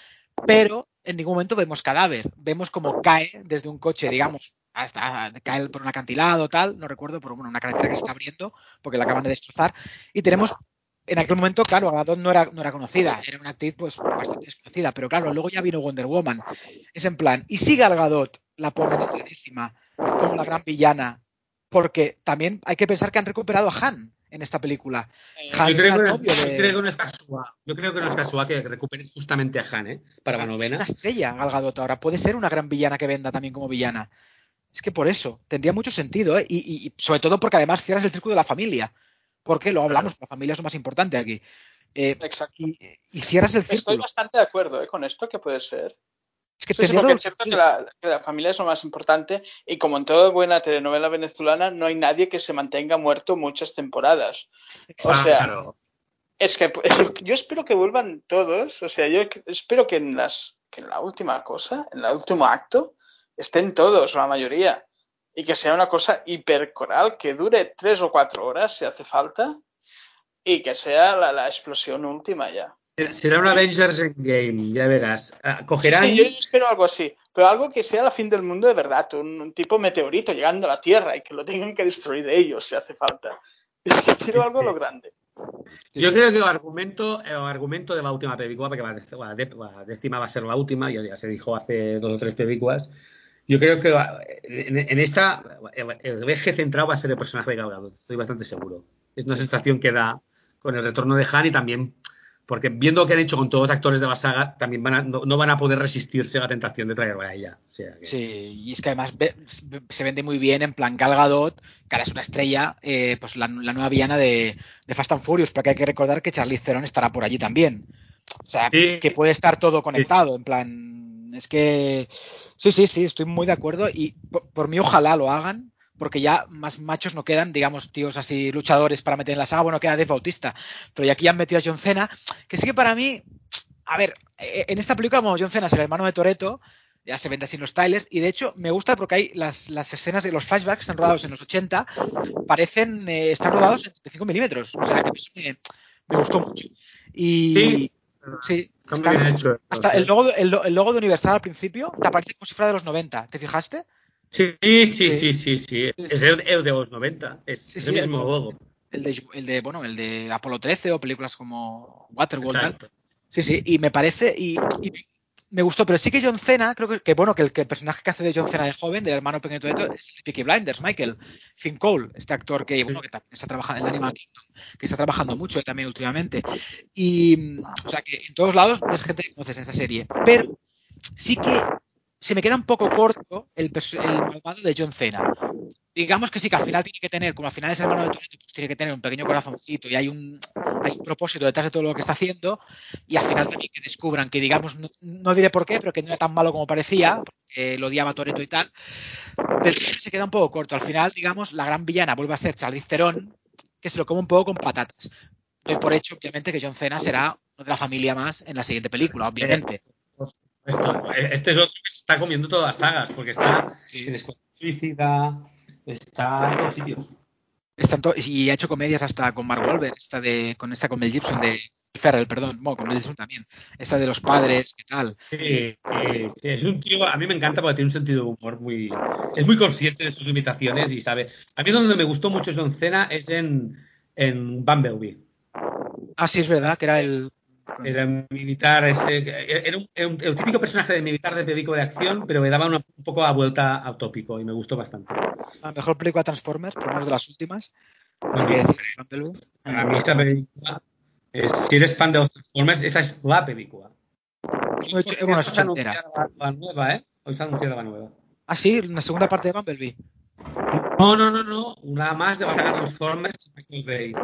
pero en ningún momento vemos cadáver. Vemos como cae desde un coche, digamos, hasta cae por un acantilado, tal, no recuerdo, pero bueno, una carretera que se está abriendo porque la acaban de destrozar. Y tenemos en aquel momento, claro, Gadot no era, no era conocida, era una actriz pues bastante desconocida, pero claro, luego ya vino Wonder Woman. Es en plan, y sigue Gal Gadot la ponen en la décima como la gran villana, porque también hay que pensar que han recuperado a Han en esta película. Eh, yo, creo que no es, de... creo que no es casual. Yo creo que no es casual que recuperen justamente a Han, ¿eh? Para la novena. Es una estrella, Gal Gadot ahora. Puede ser una gran villana que venda también como villana. Es que por eso, tendría mucho sentido, ¿eh? Y, y sobre todo porque además cierras el círculo de la familia porque lo hablamos, la familia es lo más importante aquí. Eh, Exacto. Y, cierras el círculo. Estoy bastante de acuerdo eh, con esto, que puede ser. Es que sí, sí, porque es cierto que la, que la, familia es lo más importante y como en toda buena telenovela venezolana no hay nadie que se mantenga muerto muchas temporadas. Exacto. O sea, es que yo espero que vuelvan todos, o sea, yo espero que en las que en la última cosa, en el último acto, estén todos, la mayoría y que sea una cosa hipercoral que dure tres o cuatro horas si hace falta y que sea la, la explosión última ya. Será un Avengers Endgame, ya verás. Ah, cogerán. Sí, yo espero algo así, pero algo que sea la fin del mundo de verdad, un, un, tipo meteorito llegando a la Tierra y que lo tengan que destruir ellos si hace falta. Es que quiero algo lo grande. Yo creo que el argumento, el argumento de la última película, porque la, décima va a ser la última, ya, ya se dijo hace dos o tres películas, yo creo que en, en esa el eje central va a ser el personaje de Gal estoy bastante seguro. Es una sensación que da con el retorno de Han y también porque viendo lo que han hecho con todos los actores de la saga, también van a, no, no, van a poder resistirse a la tentación de traerla a ella. O sea que... Sí, y es que además ve, se vende muy bien en plan Gal Gadot, que ahora es una estrella, eh, pues la, la, nueva villana de, de, Fast and Furious, porque hay que recordar que Charlize Theron estará por allí también. O sea, sí. que puede estar todo conectado, sí. en plan, es que Sí, sí, sí, estoy muy de acuerdo y por, por, mí ojalá lo hagan, porque ya más machos no quedan, digamos, tíos así luchadores para meter en la saga, bueno, queda Dave Bautista, pero ya aquí han metido a John Cena, que sí que para mí, a ver, e, en esta película como John Cena es el hermano de Toreto, ya se vende así en los trailers, y de hecho me gusta porque hay las, las escenas de los flashbacks están rodados en los 80, parecen, eh, están rodados en 35 milímetros, o sea que me, me gustó mucho. Y, sí. Sí, hecho, hasta el logo, el, el, logo de Universal al principio te aparece como si fuera de los 90. ¿Te fijaste? Sí, sí, sí, sí, sí. Es el, de los 90. Es el mismo logo. El de, el de, bueno, el de Apolo 13 o películas como Waterworld. Sí, sí, y me parece, y, me gustó, pero sí que John Cena, creo que, bueno, que el, el, personaje que hace de John Cena de joven, del hermano pequeño de todo, es Peaky Blinders, Michael Finn Cole, este actor que, bueno, que está trabajando en Animal Kingdom, que está trabajando mucho también últimamente. Y, o sea, que en todos lados es gente que conoces en esta serie. Pero sí que se me queda un poco corto el, malvado de John Cena. Digamos que sí que al final tiene que tener, como al final es hermano de Toretto, pues tiene que tener un pequeño corazoncito y hay un, hay un propósito detrás de todo lo que está haciendo y al final también que descubran que digamos, no, no diré por qué, pero que no era tan malo como parecía, porque lo odiaba Toreto y tal, pero se queda un poco corto. Al final, digamos, la gran villana vuelve a ser Charlize Theron, que se lo come un poco con patatas. Doy por hecho, obviamente, que John Cena será uno de la familia más en la siguiente película, obviamente. Esto, este es otro que se está comiendo todas las sagas, porque está en Escuadrón Suicida, está en todos sitios. Está to y ha hecho comedias hasta con Mark Wahlberg, esta de, con esta con Mel Gibson de Ferrell, perdón, bueno, con Mel Gibson también, esta de los padres, ¿qué tal? Sí, sí, sí, es un tío, a mí me encanta porque tiene un sentido de humor muy, es muy consciente de sus limitaciones y sabe, a mí donde me gustó mucho John Cena es en, en Bumblebee. Ah, sí, es verdad, que era el Era un militar, ese, era, un, era un- el típico personaje de militar de película de acción, pero me daba una- un poco la vuelta a tópico y me gustó bastante. La mejor película de Transformers, por lo menos de las últimas. Muy ¿Qué bien. mí esta película, es- si eres fan de los Transformers, esa es la película. Hecho- bueno, se anunciado la, la nueva, ¿eh? Hoy se ha anunciado la nueva. Ah, sí, la segunda parte de Bumblebee. No, no, no, no. Una más de la saga Transformers Michael Bay.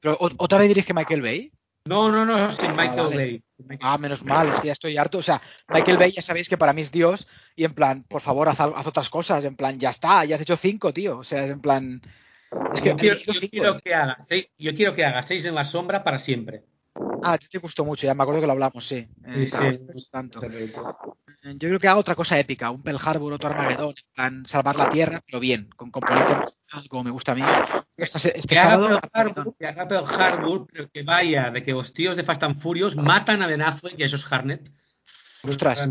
Pero otra vez dirige Michael Bay. No, no, no, sin Michael vale. Bay. Sin Michael Ah, menos mal, es que ya estoy harto. O sea, Michael Bay ya sabéis que para mí es Dios. Y en plan, por favor, haz, otras cosas. En plan, ya está, ya has hecho cinco, tío. O sea, es en plan. Es que yo, ha quiero, dirigido yo cinco, quiero ¿eh? que haga seis, yo quiero que haga seis en la sombra para siempre. Ah, a ti te gustó mucho, ya me acuerdo que lo hablamos, sí. Eh, Sí, sí, tanto. Eh, Yo creo que haga otra cosa épica, un Pearl Harbor, otro Armagedón, en plan, salvar la Tierra, pero bien, con componente emocional, como me gusta a mí. Este, este Que haga, sábado, Pearl Armagedón. Harbor, que haga Pearl Harbor, pero que vaya de que los tíos de Fast and Furious matan a Ben Affleck y a esos Harnett. Ostras.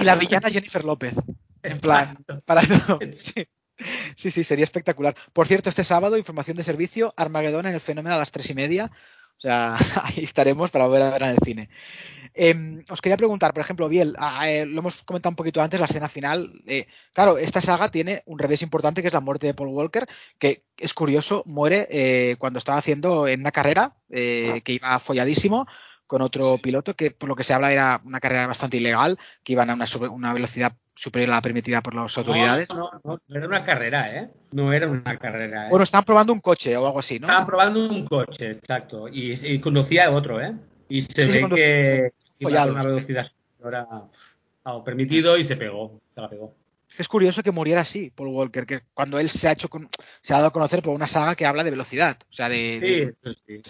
Y la villana Jennifer López. En plan, Exacto. para todo. Sí. sí, sí, sería espectacular. Por cierto, este sábado, información de servicio, Armagedón en el fenómeno a las tres y media. Sea, ahí estaremos para volver a ver en el cine. Eh, os quería preguntar, por ejemplo, Biel, ah, eh, lo hemos comentado un poquito antes, la escena final. eh, claro, esta saga tiene un revés importante que es la muerte de Paul Walker, que es curioso, muere eh, cuando estaba haciendo en una carrera eh, que iba folladísimo con otro piloto que por lo que se habla era una carrera bastante ilegal, que iban a una, una velocidad superior a la permitida por las autoridades. No, no, no, no era una carrera, ¿eh? No era una carrera, ¿eh? Bueno, estaban probando un coche o algo así, ¿no? Estaban probando un coche, exacto. Y, y conducía otro, ¿eh? Y se Sí, ve que iba a una velocidad superior a, a lo permitido y se pegó. Se la pegó. Es curioso que muriera así, Paul Walker, que cuando él se ha hecho con- se ha dado a conocer por una saga que habla de velocidad. O sea, de, Sí, de- eso sí.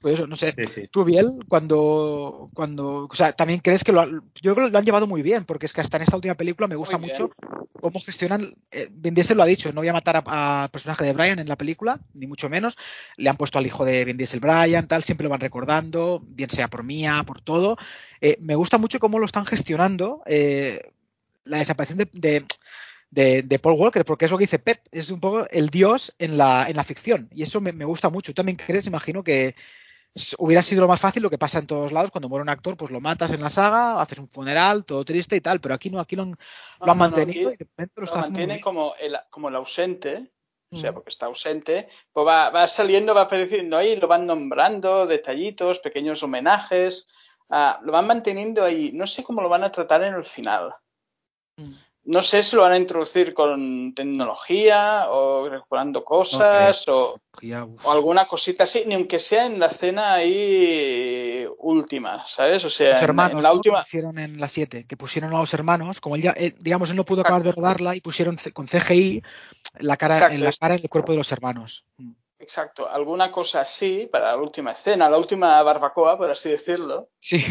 pues eso, no sé. sí, sí. Tú, Biel, cuando, cuando, o sea, también crees que lo, han- yo creo que lo han llevado muy bien, porque es que hasta en esta última película me gusta mucho cómo gestionan. Eh, Vin Diesel lo ha dicho, no voy a matar a- al personaje de Brian en la película, ni mucho menos. Le han puesto al hijo de Vin Diesel Brian, tal, siempre lo van recordando, bien sea por Mía, por todo. Eh, me gusta mucho cómo lo están gestionando eh, la desaparición de, de, de- de Paul Walker, porque es lo que dice Pep, es un poco el dios en la, en la ficción, y eso me, me gusta mucho. ¿Tú también crees, imagino, que hubiera sido lo más fácil lo que pasa en todos lados, cuando muere un actor, pues lo matas en la saga, haces un funeral, todo triste y tal, pero aquí no, aquí lo han, lo No, han no, no, mantenido aquí y de momento lo Lo mantiene como el, como el ausente, o sea, Mm. porque está ausente, pues va, va saliendo, va apareciendo ahí, lo van nombrando, detallitos, pequeños homenajes, ah, lo van manteniendo ahí. No sé cómo lo van a tratar en el final. Mm. No sé si lo van a introducir con tecnología o recuperando cosas o, alguna cosita así, ni aunque sea en la escena ahí última, ¿sabes? O sea, Los en- hermanos en, la ¿no? que última... hicieron en la 7, que pusieron a los hermanos, como él ya, digamos, él no pudo Exacto. acabar de rodarla y pusieron con CGI la cara, Exacto, en la cara en el cuerpo de los hermanos. Mm. Exacto, alguna cosa así para la última escena, la última barbacoa, por así decirlo. Sí,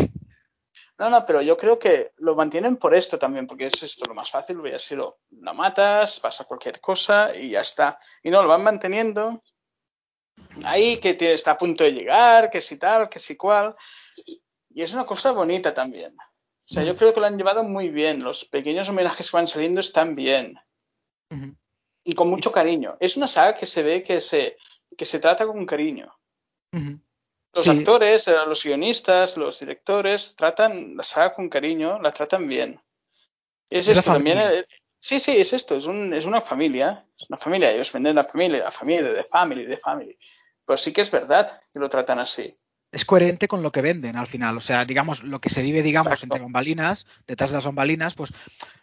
No, no, pero yo creo que lo mantienen por esto también, porque es esto lo más fácil, hubiera sido, lo matas, pasa cualquier cosa y ya está. Y no, lo van manteniendo ahí, que te- está a punto de llegar, que si tal, que si cual. Y es una cosa bonita también. O sea, yo creo que lo han llevado muy bien, los pequeños homenajes que van saliendo están bien y con mucho cariño. Es una saga que se ve que se, que se trata con cariño. Los Sí. actores, los guionistas, los directores tratan la saga con cariño, la tratan bien. Es, esto también. eh, sí, sí, es esto, es, un, es una familia. Es una familia, ellos venden la familia, la familia, de family, de family. Pero sí que es verdad que lo tratan así. Es coherente con lo que venden al final. O sea, digamos, lo que se vive, digamos, Exacto. entre bambalinas, detrás de las bambalinas, pues,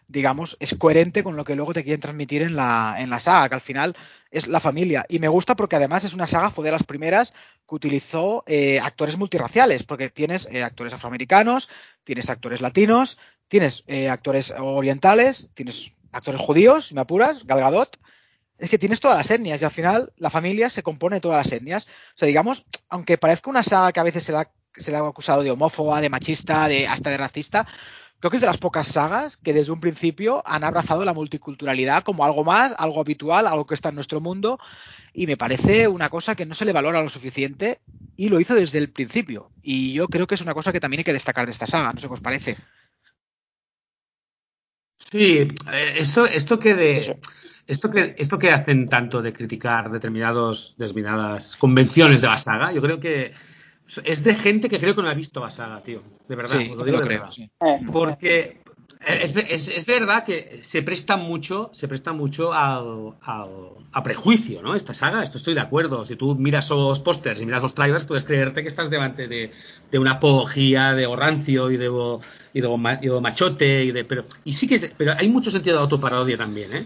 digamos, es coherente con lo que luego te quieren transmitir en la, en la saga, que al final es la familia. Y me gusta porque además es una saga, fue de las primeras que utilizó eh, actores multirraciales, porque tienes eh, actores afroamericanos, tienes actores latinos, tienes eh, actores orientales, tienes actores judíos, si me apuras, Gal Gadot. Es que tienes todas las etnias y al final la familia se compone de todas las etnias. O sea, digamos, aunque parezca una saga que a veces se le ha, se le ha acusado de homófoba, de machista, de hasta de racista, creo que es de las pocas sagas que desde un principio han abrazado la multiculturalidad como algo más, algo habitual, algo que está en nuestro mundo y me parece una cosa que no se le valora lo suficiente y lo hizo desde el principio. Y yo creo que es una cosa que también hay que destacar de esta saga, no sé qué os parece. Sí, eh, esto, esto que de. Esto que, esto que hacen tanto de criticar determinados, determinadas convenciones de la saga, yo creo que es de gente que creo que no ha visto la saga, tío. De verdad, Sí, os lo digo lo de creo, verdad. sí. Porque es, es- es verdad que se presta mucho, se presta mucho al, al- a prejuicio, ¿no? Esta saga, esto estoy de acuerdo. Si tú miras los pósters y miras los trailers, puedes creerte que estás delante de, de una apología de rancio y de, y de, y de machote y de, pero y sí que es- pero hay mucho sentido de autoparodia también, ¿eh?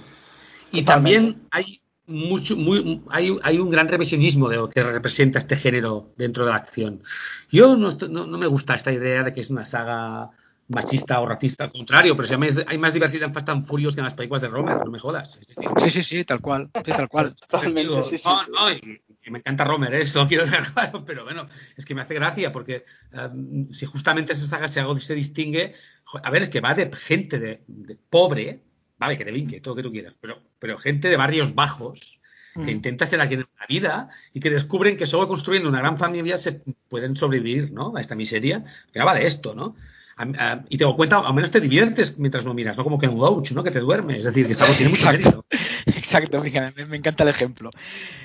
Y también hay mucho, muy, hay, hay un gran revisionismo de lo que representa este género dentro de la acción. Yo no, no, no me gusta esta idea de que es una saga machista o racista, al contrario, pero si hay más, hay más diversidad en Fast and Furious que en las películas de Romer, no me jodas. Es decir, Sí, sí, sí, tal cual. Sí, tal cual. Totalmente, digo, sí, sí, no, sí. no, y, y me encanta Romer, ¿eh? esto lo quiero dejar claro, pero bueno, es que me hace gracia porque eh, si justamente esa saga se, hago- se distingue, a ver, es que va de gente de, de pobre, vale, que delinque, todo lo que tú quieras, pero, pero gente de barrios bajos que Mm. intenta ser alguien en la vida y que descubren que solo construyendo una gran familia se pueden sobrevivir, ¿no? A esta miseria. Que va de esto, ¿no? A- a- y te doy cuenta, al menos te diviertes mientras lo miras, no como Ken Loach, ¿no? Que te duerme. Es decir, que está, tiene mucho Exacto. mérito. Exacto, fíjate, me, me encanta el ejemplo.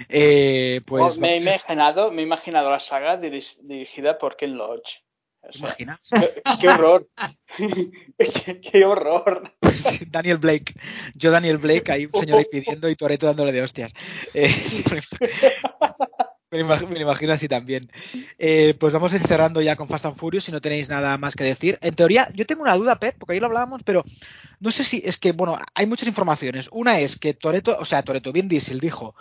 Eh, pues Oh, me, he imaginado, me he imaginado la saga dirigida por Ken Loach. O ¿te sea, imaginas? qué, qué horror. qué, qué horror. Sí, Daniel Blake. Yo, Daniel Blake, ahí un señor ahí pidiendo y Toreto dándole de hostias. Eh, sí, me, lo imagino así también. Eh, pues vamos a ir cerrando ya con Fast and Furious si no tenéis nada más que decir. En teoría, yo tengo una duda, Pep, porque ahí lo hablábamos, pero no sé si es que, bueno, hay muchas informaciones. Una es que Toreto, o sea, Toreto, bien Diesel dijo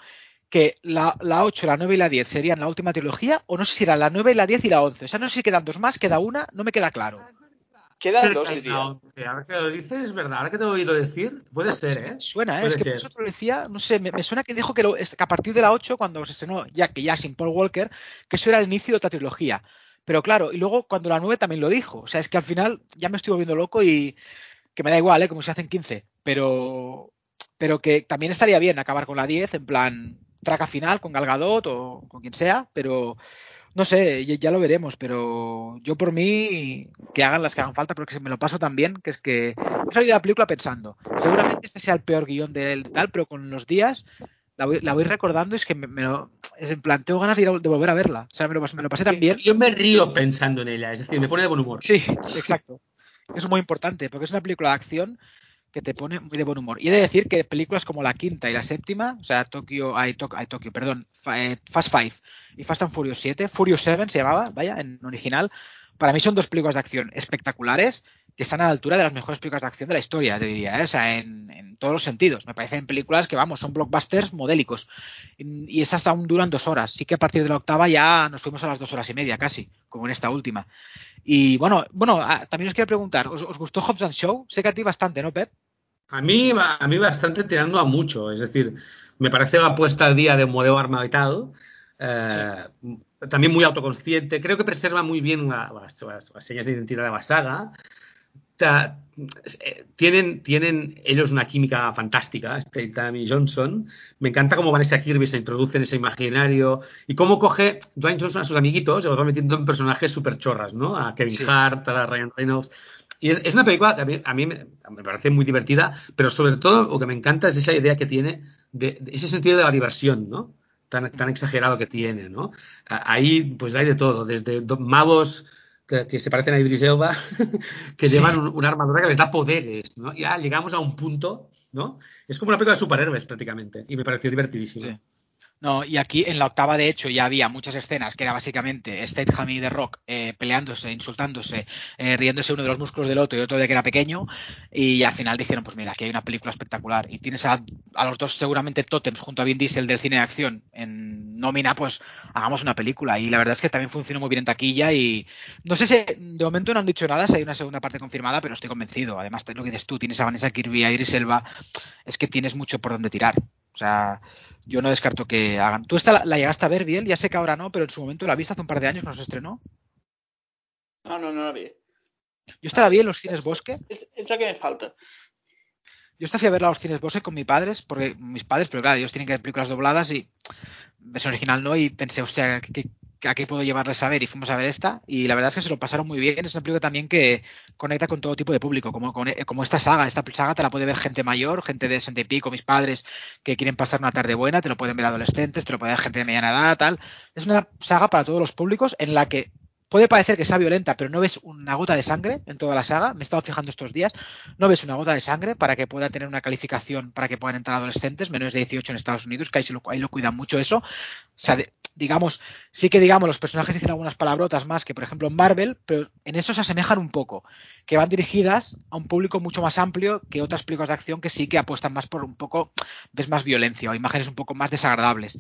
que la, la 8, la 9 y la 10 serían la última trilogía, o no sé si era la 9 y la 10 y la 11. O sea, no sé si quedan dos más, queda una, no me queda claro. Quedan dos, No, diría. ahora que lo dices, es verdad. Ahora que te he oído decir, puede ser, ¿eh? Suena, ¿eh? Puede es que eso te lo decía, no sé, me, me suena que dijo que, lo- que a partir de la 8, cuando se estrenó, ya que ya sin Paul Walker, que eso era el inicio de otra trilogía. Pero claro, y luego cuando la 9 también lo dijo. O sea, es que al final ya me estoy volviendo loco y que me da igual, ¿eh? Como si hacen 15. Pero, pero que también estaría bien acabar con la 10, en plan, traca final con Gal Gadot o con quien sea, pero no sé, ya, ya lo veremos, pero yo por mí que hagan las que hagan falta, porque me lo paso tan bien, que es que he salido de la película pensando, seguramente este sea el peor guion del tal, pero con los días la voy, la voy recordando y es que me, me lo, es en plan, tengo ganas de, ir a- de volver a verla, o sea, me lo, me lo pasé tan bien. Yo me río pensando en ella, es decir, me pone de buen humor. Sí, exacto. Es muy importante, porque es una película de acción que te pone muy de buen humor. Y he de decir que películas como la quinta y la séptima, o sea, Tokio, ay, Tok- ay, Tokio, perdón, eh, Fast Five y Fast and Furious 7, Furious 7 se llamaba, vaya, en original, para mí son dos películas de acción espectaculares que están a la altura de las mejores películas de acción de la historia, te diría, ¿eh? o sea, en, todos los sentidos. Me parecen películas que, vamos, son blockbusters modélicos. Y, y esas aún duran dos horas. Sí que a partir de la octava ya nos fuimos a las dos horas y media casi, como en esta última. Y bueno, bueno, ah, también os quiero preguntar, ¿os, gustó Hobbs and Show? Sé que a ti bastante, ¿no, Pep? A mí, a mí bastante tirando a mucho, es decir, me parece la puesta al día de un modelo armaditado, eh, también muy autoconsciente, creo que preserva muy bien la- las, señas de identidad de la saga. Ta- eh, tienen, tienen ellos una química fantástica, Statham y Johnson. Me encanta cómo Vanessa Kirby se introduce en ese imaginario y cómo coge Dwayne Johnson a sus amiguitos y los va metiendo en personajes súper chorras, ¿no? A Kevin Sí. Hart, a Ryan Reynolds. Y es, es una película que a mí, a mí me, me parece muy divertida, pero sobre todo lo que me encanta es esa idea que tiene de, de ese sentido de la diversión, ¿no? Tan, tan exagerado que tiene, ¿no? Ahí, pues hay de todo, desde magos que, que se parecen a Idris Elba, que Sí. llevan un- una armadura que les da poderes, ¿no? Ya llegamos a un punto, ¿no? Es como una película de superhéroes prácticamente, y me pareció divertidísima. Sí. No, y aquí en la octava, de hecho, ya había muchas escenas que era básicamente Statham y The Rock eh, peleándose, insultándose, eh, riéndose uno de los músculos del otro y otro de que era pequeño. Y al final dijeron, pues mira, aquí hay una película espectacular. Y tienes a, a los dos seguramente tótems junto a Vin Diesel del cine de acción en nómina, pues hagamos una película. Y la verdad es que también funcionó muy bien en taquilla. Y no sé si de momento no han dicho nada, si hay una segunda parte confirmada, pero estoy convencido. Además, lo que dices tú, tienes a Vanessa Kirby, a Idris Elba, es que tienes mucho por donde tirar. O sea, yo no descarto que hagan. ¿Tú esta la, la llegaste a ver bien? Ya sé que ahora no, pero en su momento la viste hace un par de años se estrenó. No, no, no la vi. Yo esta la vi en los cines Bosque. Es, es lo que me falta. Yo esta fui a verla a los cines Bosque con mis padres, porque mis padres, pero claro, ellos tienen que ver películas dobladas y versión original no, y pensé, hostia, qué, qué- a qué puedo llevarles a ver y fuimos a ver esta y la verdad es que se lo pasaron muy bien. Es una película también que conecta con todo tipo de público, como, como esta saga. Esta saga te la puede ver gente mayor, gente de 60 y pico, mis padres que quieren pasar una tarde buena, te lo pueden ver adolescentes, te lo puede ver gente de mediana edad, tal. Es una saga para todos los públicos en la que puede parecer que sea violenta, pero no ves una gota de sangre en toda la saga. Me he estado fijando estos días. No ves una gota de sangre para que pueda tener una calificación para que puedan entrar adolescentes, menores de 18 en Estados Unidos, que ahí, lo, ahí lo cuidan mucho eso. O sea, digamos, sí que digamos, los personajes dicen algunas palabrotas más que, por ejemplo, en Marvel, pero en eso se asemejan un poco, que van dirigidas a un público mucho más amplio que otras películas de acción que sí que apuestan más por un poco, ves más violencia o imágenes un poco más desagradables.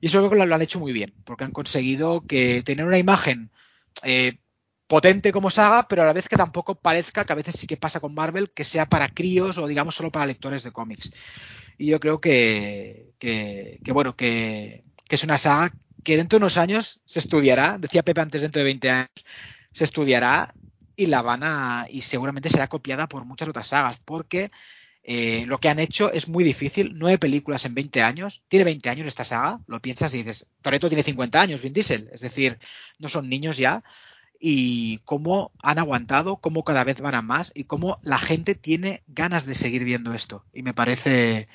Y eso creo que lo han hecho muy bien, porque han conseguido que tener una imagen eh, potente como saga, pero a la vez que tampoco parezca que a veces sí que pasa con Marvel, que sea para críos o digamos solo para lectores de cómics. Y yo creo que, que, bueno, que, es una saga que dentro de unos años se estudiará, decía Pepe antes dentro de 20 años, se estudiará y la van a, y seguramente será copiada por muchas otras sagas, porque eh, lo que han hecho es muy difícil. Nueve películas en 20 años. Tiene 20 años esta saga. Lo piensas y dices, Toreto tiene 50 años, Vin Diesel. Es decir, no son niños ya. Y cómo han aguantado, cómo cada vez van a más y cómo la gente tiene ganas de seguir viendo esto. Y me parece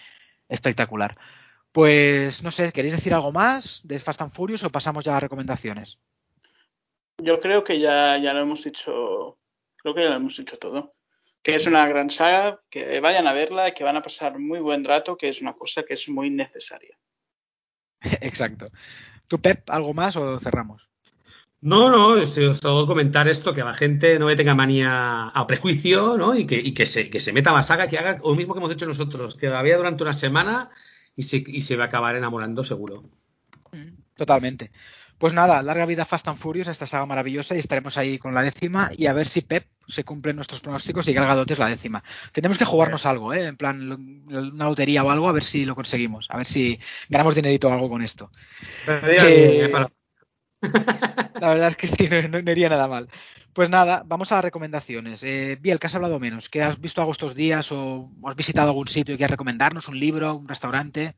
espectacular. Pues no sé, ¿queréis decir algo más de Fast and Furious o pasamos ya a recomendaciones? Yo creo que ya, ya lo hemos dicho, creo que ya lo hemos dicho todo que es una gran saga, que vayan a verla, que van a pasar muy buen rato, que es una cosa que es muy necesaria. Exacto. ¿Tú, Pep, algo más o cerramos? No, no, solo comentar esto, que la gente no le tenga manía a prejuicio, ¿no? Y que, que, se, que se meta a la saga, que haga lo mismo que hemos hecho nosotros, que la vea durante una semana y se, y se va a acabar enamorando seguro. Totalmente. Pues nada, larga vida Fast and Furious, esta saga maravillosa, y estaremos ahí con la décima y a ver si Pep se cumplen nuestros pronósticos y Gal Gadot es la décima. Tenemos que jugarnos algo, ¿eh? en plan una lotería o algo, a ver si lo conseguimos, a ver si ganamos dinerito o algo con esto. Eh, la verdad es que sí, no, iría nada mal. Pues nada, vamos a las recomendaciones. Eh, Biel, ¿qué has hablado menos? ¿Qué has visto algo estos días o has visitado algún sitio y quieres recomendarnos? ¿Un libro? ¿Un restaurante?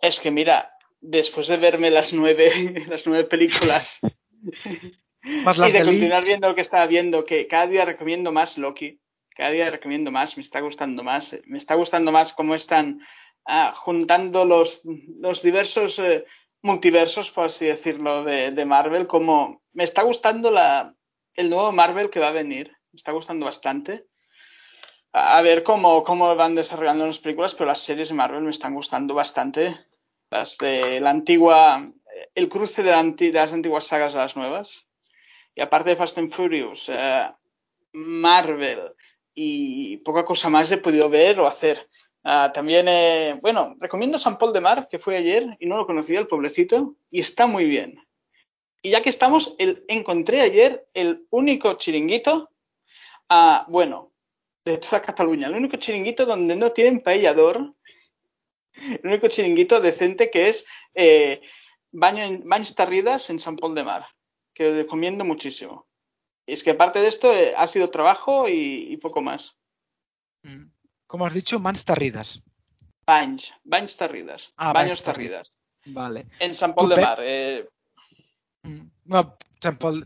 Es que mira, después de verme las nueve, las nueve películas y de continuar viendo lo que estaba viendo, que cada día recomiendo más Loki, cada día recomiendo más, me está gustando más, me está gustando más cómo están ah, juntando los, los diversos eh, multiversos, por así decirlo, de, Marvel, como me está gustando la, el nuevo Marvel que va a venir, me está gustando bastante. A, ver cómo, cómo van desarrollando las películas, pero las series de Marvel me están gustando bastante las de la antigua, el cruce de, las antiguas sagas a las nuevas. Y aparte de Fast and Furious, eh, Marvel y poca cosa más he podido ver o hacer. Ah, también, eh, bueno, recomiendo San Paul de Mar, que fue ayer y no lo conocía, el pueblecito, y está muy bien. Y ya que estamos, el, encontré ayer el único chiringuito, ah, bueno, de toda Cataluña, el único chiringuito donde no tienen paellador el único chiringuito decente que es eh, baño en, Baños Tarridas en San Paul de Mar, que recomiendo muchísimo. Y es que aparte de esto eh, ha sido trabajo y, poco más. Mm. ¿Cómo has dicho? Mans Tarridas. Baños, Baños Tarridas. Ah, Baños Tarridas. Vale. En San Paul de Mar. Eh... Mm.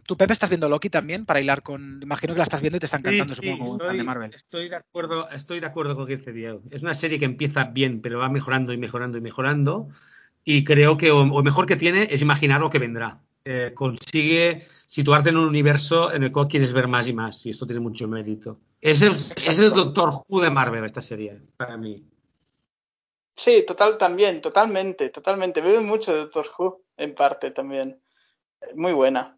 ¿Tú, Pepe, estás viendo Loki también para hilar con. Imagino que la estás viendo y te están cantando, supongo, como de Marvel. Estoy de acuerdo, estoy de acuerdo con que día. Es una serie que empieza bien, pero va mejorando y mejorando y mejorando. Y creo que lo mejor que tiene es imaginar lo que vendrá. Eh, consigue situarte en un universo en el cual quieres ver más y más, y esto tiene mucho mérito. Es el, es el Doctor Who de Marvel esta serie, para mí. Sí, total, también, totalmente, totalmente. Bebe mucho de Doctor Who, en parte también. Muy buena.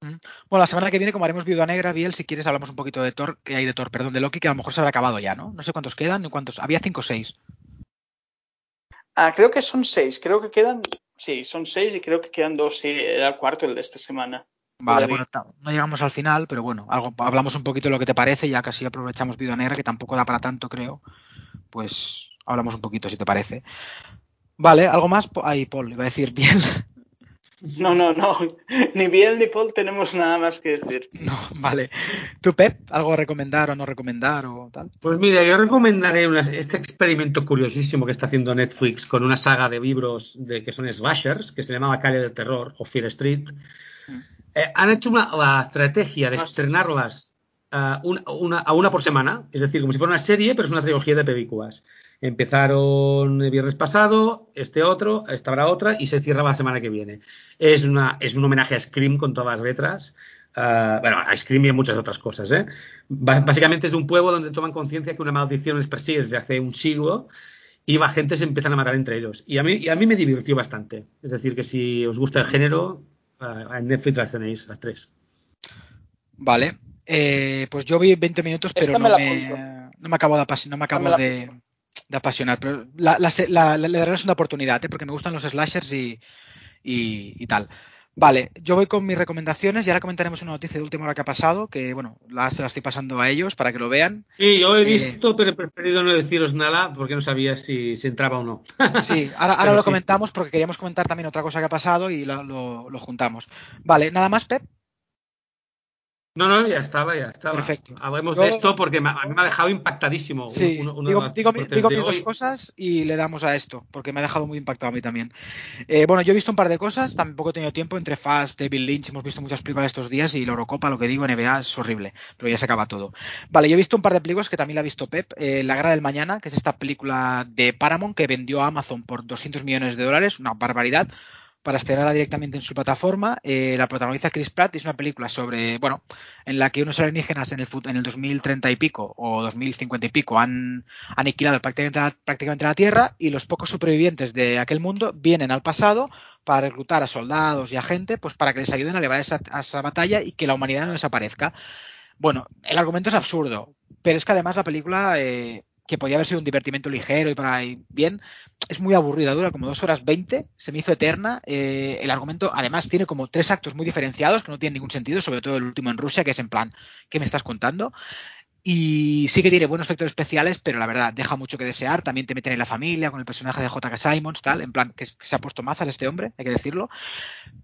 Bueno, la semana que viene, como haremos Viuda Negra, Biel, si quieres hablamos un poquito de Thor, que hay de Thor, perdón, de Loki, que a lo mejor se habrá acabado ya, ¿no? No sé cuántos quedan, ni cuántos. Había cinco o seis. Ah, creo que son seis. Creo que quedan. Sí, son seis y creo que quedan dos. Sí, era el cuarto el de esta semana. Vale, bueno, no llegamos al final, pero bueno, algo, hablamos un poquito de lo que te parece, ya casi aprovechamos Viuda Negra, que tampoco da para tanto, creo. Pues hablamos un poquito, si te parece. Vale, ¿algo más? Ahí, Paul, iba a decir bien. No, no, no. Ni Biel ni Paul tenemos nada más que decir. No, vale. ¿Tú, Pep, algo a recomendar o no recomendar o tal? Pues mira, yo recomendaré este experimento curiosísimo que está haciendo Netflix con una saga de libros de que son slashers, que se llama La calle del terror o Fear Street. Mm. Eh, han hecho una, la estrategia de estrenarlas uh, una, a una por semana, es decir, como si fuera una serie, pero es una trilogía de películas. Empezaron el viernes pasado, este otro, esta habrá otra y se cierra la semana que viene. Es, una, es un homenaje a Scream con todas las letras. Uh, bueno, a Scream y a muchas otras cosas. ¿eh? básicamente es un pueblo donde toman conciencia que una maldición les persigue desde hace un siglo y la gente se empiezan a matar entre ellos. Y a mí, y a mí me divirtió bastante. Es decir, que si os gusta el género, uh, en Netflix las tenéis, las tres. Vale. Eh, pues yo vi 20 minutos, pero no me, no me, acabo de, no me acabo de, de apasionar. Pero la, la, le daremos una oportunidad, ¿eh? porque me gustan los slashers y, y, tal. Vale, yo voy con mis recomendaciones y ahora comentaremos una noticia de última hora que ha pasado, que bueno, la, se la estoy pasando a ellos para que lo vean. Sí, yo he eh, visto, pero he preferido no deciros nada porque no sabía si, si entraba o no. Sí, ahora, ahora lo comentamos porque queríamos comentar también otra cosa que ha pasado y lo, lo, lo juntamos. Vale, ¿nada más, Pep? No, no, ya estaba, ya estaba. Perfecto. Hablemos de esto porque a mí me ha dejado impactadísimo. Sí, digo, digo, mis dos cosas y le damos a esto, porque me ha dejado muy impactado a mí también. Eh, bueno, yo he visto un par de cosas, tampoco he tenido tiempo, entre Fast, David Lynch, hemos visto muchas películas estos días y la Eurocopa, lo que digo, NBA es horrible, pero ya se acaba todo. Vale, yo he visto un par de películas que también la ha visto Pep, eh, La Guerra del Mañana, que es esta película de Paramount que vendió a Amazon por 200 millones de dólares, una barbaridad para estrenarla directamente en su plataforma. Eh, la protagoniza Chris Pratt y es una película sobre, bueno, en la que unos alienígenas en el, en el 2030 y pico o 2050 y pico han aniquilado prácticamente la, Tierra y los pocos supervivientes de aquel mundo vienen al pasado para reclutar a soldados y a gente pues para que les ayuden a llevar esa, esa batalla y que la humanidad no desaparezca. Bueno, el argumento es absurdo, pero es que además la película eh, que podía haber sido un divertimento ligero y para ir bien, es muy aburrida, dura como dos horas veinte, se me hizo eterna. Eh, el argumento, además, tiene como tres actos muy diferenciados que no tienen ningún sentido, sobre todo el último en Rusia, que es en plan, ¿qué me estás contando? Y sí que tiene buenos efectos especiales, pero la verdad, deja mucho que desear. También te meten en la familia con el personaje de J.K. Simons, tal, en plan, que, se ha puesto mazas este hombre, hay que decirlo.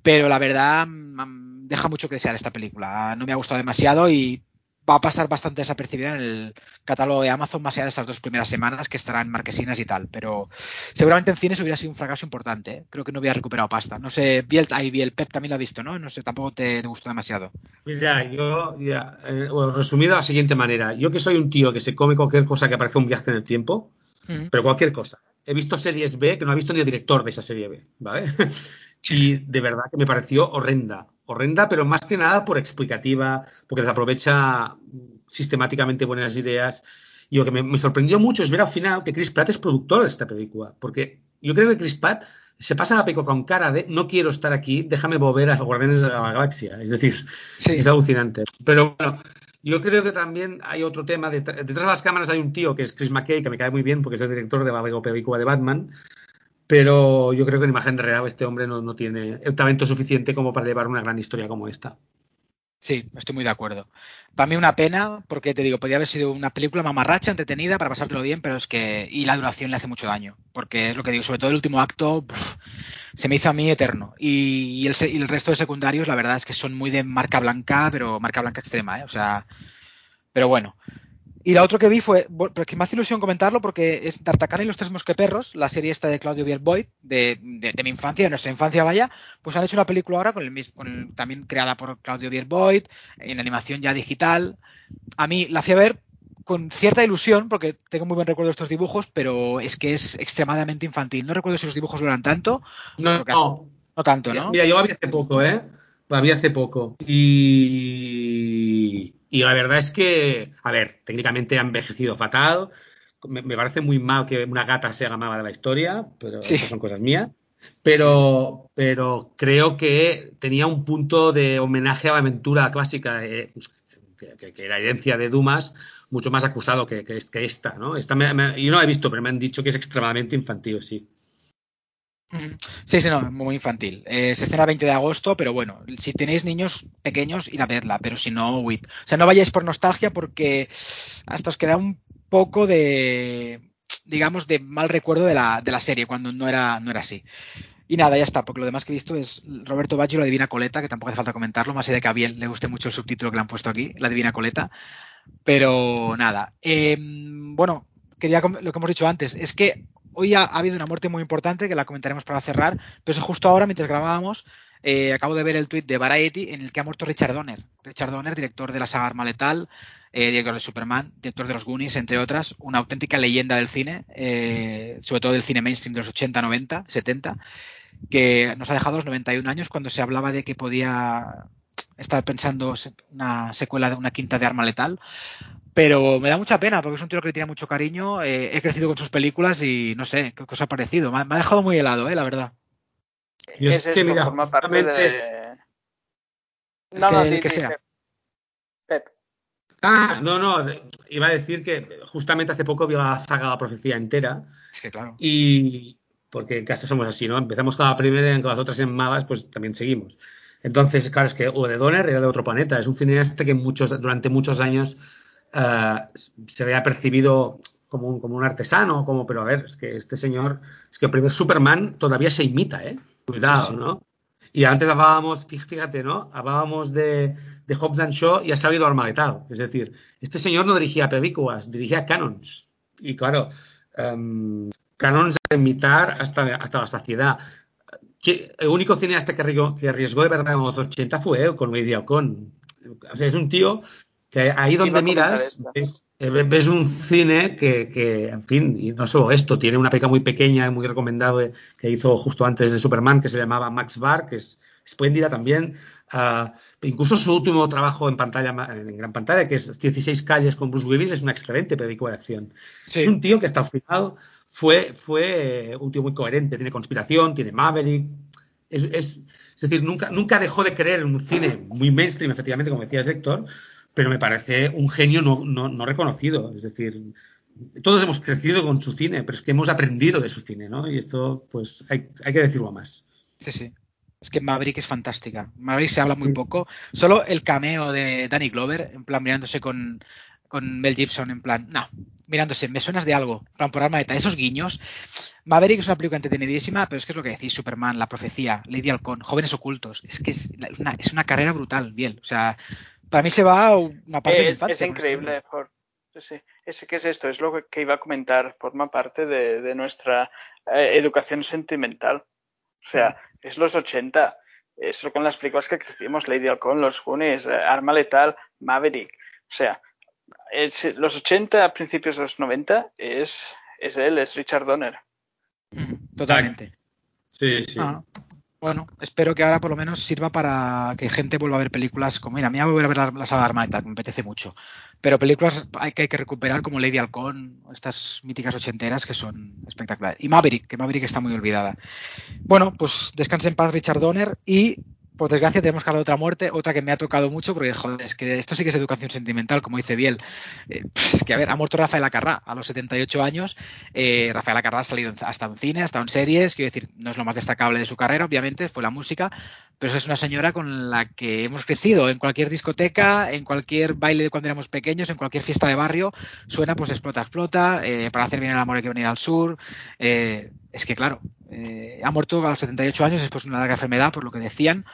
Pero la verdad, mm, deja mucho que desear esta película. No me ha gustado demasiado y va a pasar bastante desapercibida en el catálogo de Amazon más allá de estas dos primeras semanas que estarán marquesinas y tal. Pero seguramente en cines hubiera sido un fracaso importante. ¿eh? Creo que no hubiera recuperado pasta. No sé, Biel, ahí Biel Pep también lo ha visto, ¿no? No sé, tampoco te, gustó demasiado. Mira, yo, ya, eh, resumido de la siguiente manera. Yo que soy un tío que se come cualquier cosa que parece un viaje en el tiempo, pero cualquier cosa. He visto series B que no ha visto ni el director de esa serie B, ¿vale? y de verdad que me pareció horrenda horrenda, pero más que nada por explicativa, porque desaprovecha sistemáticamente buenas ideas. Y lo que me, sorprendió mucho es ver al final que Chris Pratt es productor de esta película, porque yo creo que Chris Pratt se pasa la película con cara de no quiero estar aquí, déjame volver a Guardianes de la Galaxia. Es decir, es alucinante. Pero bueno, yo creo que también hay otro tema. Detrás de las cámaras hay un tío que es Chris McKay, que me cae muy bien porque es el director de la película de Batman, pero yo creo que en imagen de real este hombre no, tiene el talento suficiente como para llevar una gran historia como esta. Sí, estoy muy de acuerdo. Para mí una pena, porque te digo, podría haber sido una película mamarracha, entretenida, para pasártelo bien, pero es que... Y la duración le hace mucho daño, porque es lo que digo, sobre todo el último acto se me hizo a mí eterno. Y, el, y, el, resto de secundarios, la verdad es que son muy de marca blanca, pero marca blanca extrema, ¿eh? O sea... Pero bueno, y la otra que vi fue, pero que me hace ilusión comentarlo porque es D'Artagnan y los tres mosqueperros, la serie esta de Claudio Bierboyd, de, de, mi infancia, de nuestra infancia vaya, pues han hecho una película ahora con el mismo, con también creada por Claudio Bierboyd, en animación ya digital. A mí la fui a ver con cierta ilusión, porque tengo muy buen recuerdo de estos dibujos, pero es que es extremadamente infantil. No recuerdo si los dibujos duran tanto. No, no. no tanto, ¿no? Mira, yo la vi hace poco, ¿eh? La vi hace poco. Y y la verdad es que, a ver, técnicamente ha envejecido fatal. Me, parece muy mal que una gata sea la de la historia, pero son cosas mías. Pero, pero creo que tenía un punto de homenaje a la aventura clásica, eh, que, que, era herencia de Dumas, mucho más acusado que, que, esta, ¿no? Esta yo no la he visto, pero me han dicho que es extremadamente infantil, sí. Sí, sí, no, muy infantil. Eh, se estrena 20 de agosto, pero bueno, si tenéis niños pequeños, id a verla, pero si no, huid. O sea, no vayáis por nostalgia porque hasta os queda un poco de, digamos, de mal recuerdo de la, de la serie cuando no era, no era así. Y nada, ya está, porque lo demás que he visto es Roberto Baggio, La Divina Coleta, que tampoco hace falta comentarlo, más allá de que a Biel le guste mucho el subtítulo que le han puesto aquí, La Divina Coleta. Pero nada. Eh, bueno, quería lo que hemos dicho antes, es que hoy ha, ha, habido una muerte muy importante que la comentaremos para cerrar, pero es justo ahora, mientras grabábamos, eh, acabo de ver el tuit de Variety en el que ha muerto Richard Donner. Richard Donner, director de la saga Arma Letal, eh, director de Superman, director de los Goonies, entre otras, una auténtica leyenda del cine, eh, sobre todo del cine mainstream de los 80, 90, 70 que nos ha dejado los 91 años cuando se hablaba de que podía estar pensando una secuela de una quinta de arma letal. Pero me da mucha pena porque es un tío que le tiene mucho cariño. Eh, he crecido con sus películas y no sé qué os ha parecido. Me ha, me ha dejado muy helado, eh, la verdad. Yo es, es que, mira, forma parte de. No, no, que, que sea. Pep. Ah, no, no, iba a decir que justamente hace poco vi la saga La Profecía entera. Es que claro. Y, porque en casa somos así, ¿no? Empezamos con la primera y con las otras en Mavas, pues también seguimos. Entonces, claro, es que o de Donner era de otro planeta. Es un cineasta que muchos, durante muchos años uh, se había percibido como un, como un artesano, como, pero a ver, es que este señor, es que el primer Superman todavía se imita, ¿eh? Cuidado, sí, sí. ¿no? Y antes hablábamos, fíjate, ¿no? Hablábamos de, de Hobbs and Shaw y ha salido Armageddon. Es decir, este señor no dirigía películas, dirigía canons. Y claro, um, canons a imitar hasta, hasta la saciedad. El único cineasta que arriesgó, que arriesgó de verdad en los 80 fue con Lady Alcon. O sea, es un tío que ahí donde miras ves, ves, un cine que, que, en fin, y no solo esto, tiene una peca muy pequeña y muy recomendable que hizo justo antes de Superman que se llamaba Max Bar, que es espléndida también. Uh, incluso su último trabajo en pantalla, en gran pantalla, que es 16 calles con Bruce Willis, es una excelente película de acción. Sí. Es un tío que está al final fue, fue un tío muy coherente, tiene conspiración, tiene Maverick. Es, es, es, decir, nunca, nunca dejó de creer en un cine muy mainstream, efectivamente, como decía Héctor, pero me parece un genio no, no, no, reconocido. Es decir, todos hemos crecido con su cine, pero es que hemos aprendido de su cine, ¿no? Y esto, pues, hay, hay que decirlo más. Sí, sí. Es que Maverick es fantástica. Maverick se habla muy poco. Solo el cameo de Danny Glover, en plan mirándose con, con Mel Gibson, en plan, no, mirándose, me suenas de algo, plan por arma de. Esos guiños. Maverick es una película entretenidísima, pero es que es lo que decís, Superman, La Profecía, Lady Halcón, Jóvenes Ocultos. Es que es una, es una carrera brutal, bien. O sea, para mí se va una parte es, de es increíble. Por, sí, es que es esto, es lo que iba a comentar, forma parte de, de nuestra eh, educación sentimental. O sea, es los 80. Eso con las películas que crecimos, Lady Halcón, Los Goonies, eh, Arma Letal, Maverick. O sea, es, los 80 a principios de los 90 es, es él, es Richard Donner. Totalmente. Sí, sí. Ah, bueno, espero que ahora por lo menos sirva para que gente vuelva a ver películas como, mira, a mí voy a volver a ver la, la saga Armada, que me apetece mucho. Pero películas hay que, hay que recuperar como Lady Halcón, estas míticas ochenteras que son espectaculares. Y Maverick, que Maverick está muy olvidada. Bueno, pues descanse en paz Richard Donner y por desgracia tenemos que hablar de otra muerte, otra que me ha tocado mucho, porque joder, es que esto sí que es educación sentimental, como dice Biel. Eh, es que, a ver, ha muerto Rafael Acarrá a los 78 años. Eh, Rafael Acarrá ha salido hasta en cine, hasta en series, quiero decir, no es lo más destacable de su carrera, obviamente, fue la música, pero es una señora con la que hemos crecido en cualquier discoteca, en cualquier baile de cuando éramos pequeños, en cualquier fiesta de barrio, suena pues explota, explota, eh, para hacer bien el amor hay que venir al sur. Eh, es que, claro, eh, ha muerto a los 78 años después de una larga enfermedad, por lo que decían.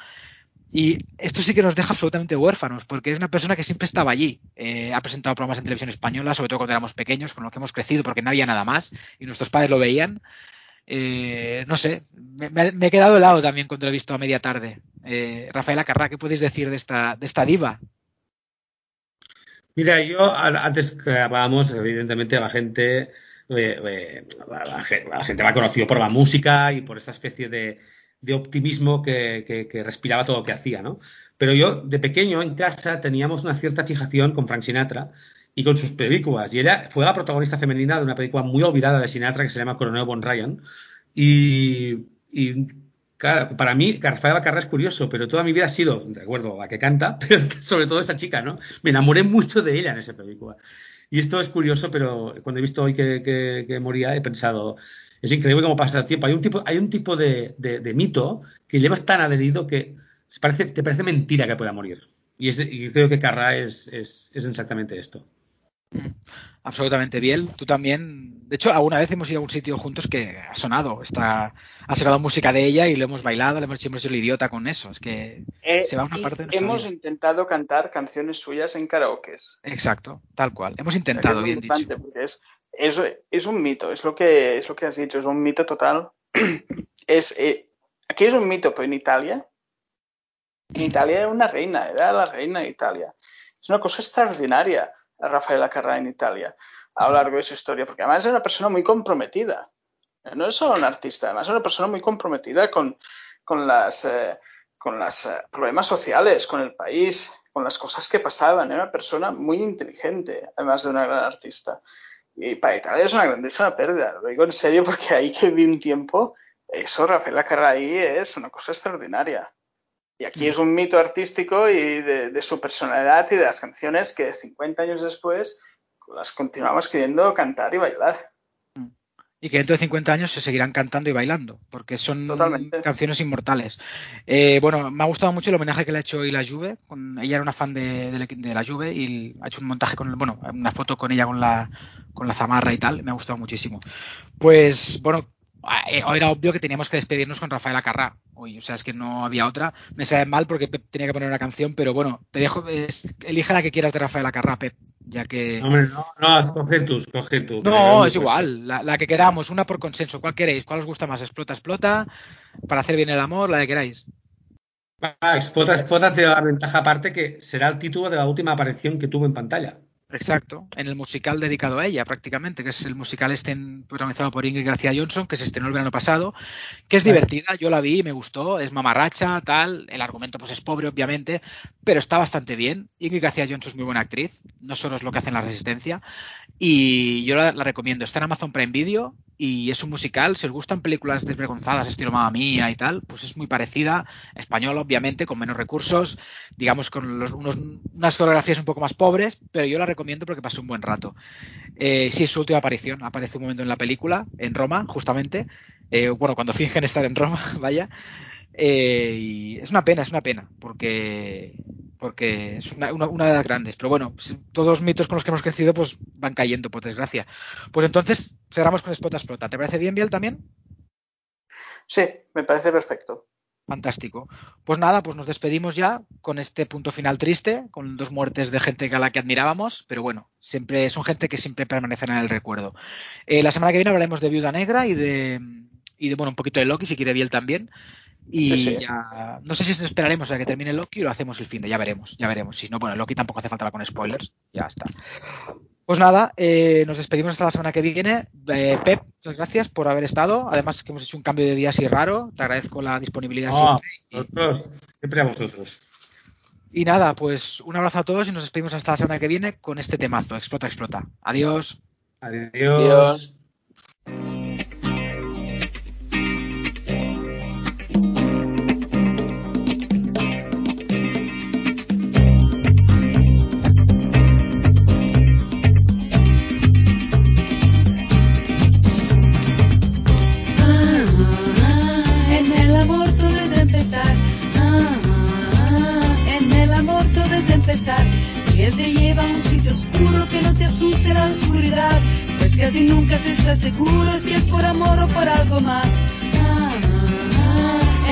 Y esto sí que nos deja absolutamente huérfanos, porque es una persona que siempre estaba allí. Eh, ha presentado programas en televisión española, sobre todo cuando éramos pequeños, con lo que hemos crecido, porque no había nada más, y nuestros padres lo veían. Eh, no sé, me, me, he quedado helado también cuando lo he visto a media tarde. Eh, Rafael Acarrá, ¿qué podéis decir de esta, de esta diva? Mira, yo antes que hablábamos, evidentemente, la gente la, la, la, gente la ha conocido por la música y por esa especie de, optimismo que, respiraba todo lo que hacía, ¿no? Pero yo, de pequeño, en casa, teníamos una cierta fijación con Frank Sinatra y con sus películas. Y ella fue la protagonista femenina de una película muy olvidada de Sinatra que se llama Coronel Von Ryan. Y, para mí, Rafael Carrera es curioso, pero toda mi vida ha sido, de acuerdo, la que canta, pero sobre todo esa chica, ¿no? Me enamoré mucho de ella en esa película. Y esto es curioso, pero cuando he visto hoy que, moría, he pensado, es increíble cómo pasa el tiempo. Hay un tipo, hay un tipo de, mito que llevas tan adherido que te parece mentira que pueda morir. Y, creo que es, es, exactamente esto. Absolutamente bien. Tú también. De hecho, alguna vez hemos ido a un sitio juntos que ha sonado. Está, ha sonado música de ella y lo hemos bailado, le hemos hecho el idiota con eso. Es que eh, se va una parte de Hemos intentado cantar canciones suyas en karaoke. Exacto, tal cual. Hemos intentado, bien dicho. Porque es, es, es, un mito, es lo, que, es lo que has dicho, es un mito total. es, eh, aquí es un mito, pero en Italia. En Italia era una reina, era la reina de Italia. Es una cosa extraordinaria Rafaela Carrà en Italia a lo largo de su historia, porque además es una persona muy comprometida. No es solo un artista, además es una persona muy comprometida con, con las eh, con los eh, problemas sociales, con el país, con las cosas que pasaban. Era una persona muy inteligente, además de una gran artista. Y para Italia es una grandísima pérdida. Lo digo en serio porque ahí que vi un tiempo, eso, Rafaela Carrà es una cosa extraordinaria. Y aquí es un mito artístico y de, su personalidad y de las canciones que 50 años después las continuamos queriendo cantar y bailar. Y que dentro de 50 años se seguirán cantando y bailando, porque son canciones inmortales. Eh, bueno, me ha gustado mucho el homenaje que le ha hecho hoy la Juve. Con, ella era una fan de, de, la Juve y ha hecho un montaje con, bueno, una foto con ella con la, con la zamarra y tal. Me ha gustado muchísimo. Pues, bueno, era obvio que teníamos que despedirnos con Rafael Acarrá. Hoy, o sea, es que no había otra. Me sabe mal porque tenía que poner una canción, pero bueno, te dejo, elige la que quieras de Rafael Acarrá, Pep, ya que... Hombre, no, no, escoge tú, escoge tú. No, es igual, la, que queramos, una por consenso. ¿Cuál queréis? ¿Cuál os gusta más? ¿Explota, explota? ¿Para hacer bien el amor? La que queráis. explota, explota tiene la ventaja aparte que será el título de la última aparición que tuvo en pantalla. Exacto, en el musical dedicado a ella prácticamente, que es el musical este protagonizado por Ingrid García Johnson, que se estrenó el verano pasado, que es divertida, yo la vi, me gustó, es mamarracha, tal, el argumento pues es pobre obviamente, pero está bastante bien. Ingrid García Johnson es muy buena actriz, no solo es lo que hace en La Resistencia, y yo la, recomiendo, está en Amazon Prime Video y es un musical, si os gustan películas desvergonzadas, estilo Mamma Mía y tal, pues es muy parecida, español obviamente, con menos recursos, digamos con unas coreografías un poco más pobres, pero yo la recomiendo porque pasó un buen rato. Eh, sí, es su última aparición, aparece un momento en la película, en Roma, justamente, eh, bueno, cuando fingen estar en Roma, vaya, eh, y es una pena, es una pena, porque porque es una, una, de las grandes. Pero bueno, pues, todos los mitos con los que hemos crecido pues van cayendo, por desgracia. Pues entonces cerramos con Spot Explota. ¿Te parece bien, Biel, también? Sí, me parece perfecto. Fantástico. Pues nada, pues nos despedimos ya con este punto final triste, con dos muertes de gente a la que admirábamos, pero bueno, siempre son gente que siempre permanecerá en el recuerdo. Eh, la semana que viene hablaremos de Viuda Negra y de, y de bueno, un poquito de Loki, si quiere Biel también. Y ya, no sé si esperaremos a que termine Loki o lo hacemos el fin de, ya veremos, ya veremos. Si no, bueno, Loki tampoco hace falta con spoilers, ya está. Pues nada, eh, nos despedimos hasta la semana que viene. Eh, Pep, muchas gracias por haber estado. Además que hemos hecho un cambio de día así raro. Te agradezco la disponibilidad siempre. siempre a vosotros. Y nada, pues un abrazo a todos y nos despedimos hasta la semana que viene con este temazo. Explota, explota. Adiós. Adiós. casi seguro si es por amor o por algo más.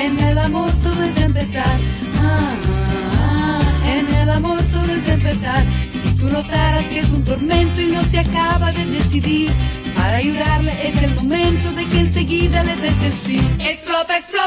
En el amor todo es empezar. En el amor todo es empezar. Si tú notaras que es un tormento y no se acaba de decidir, para ayudarle es el momento de que enseguida le des el sí. Explota, explota.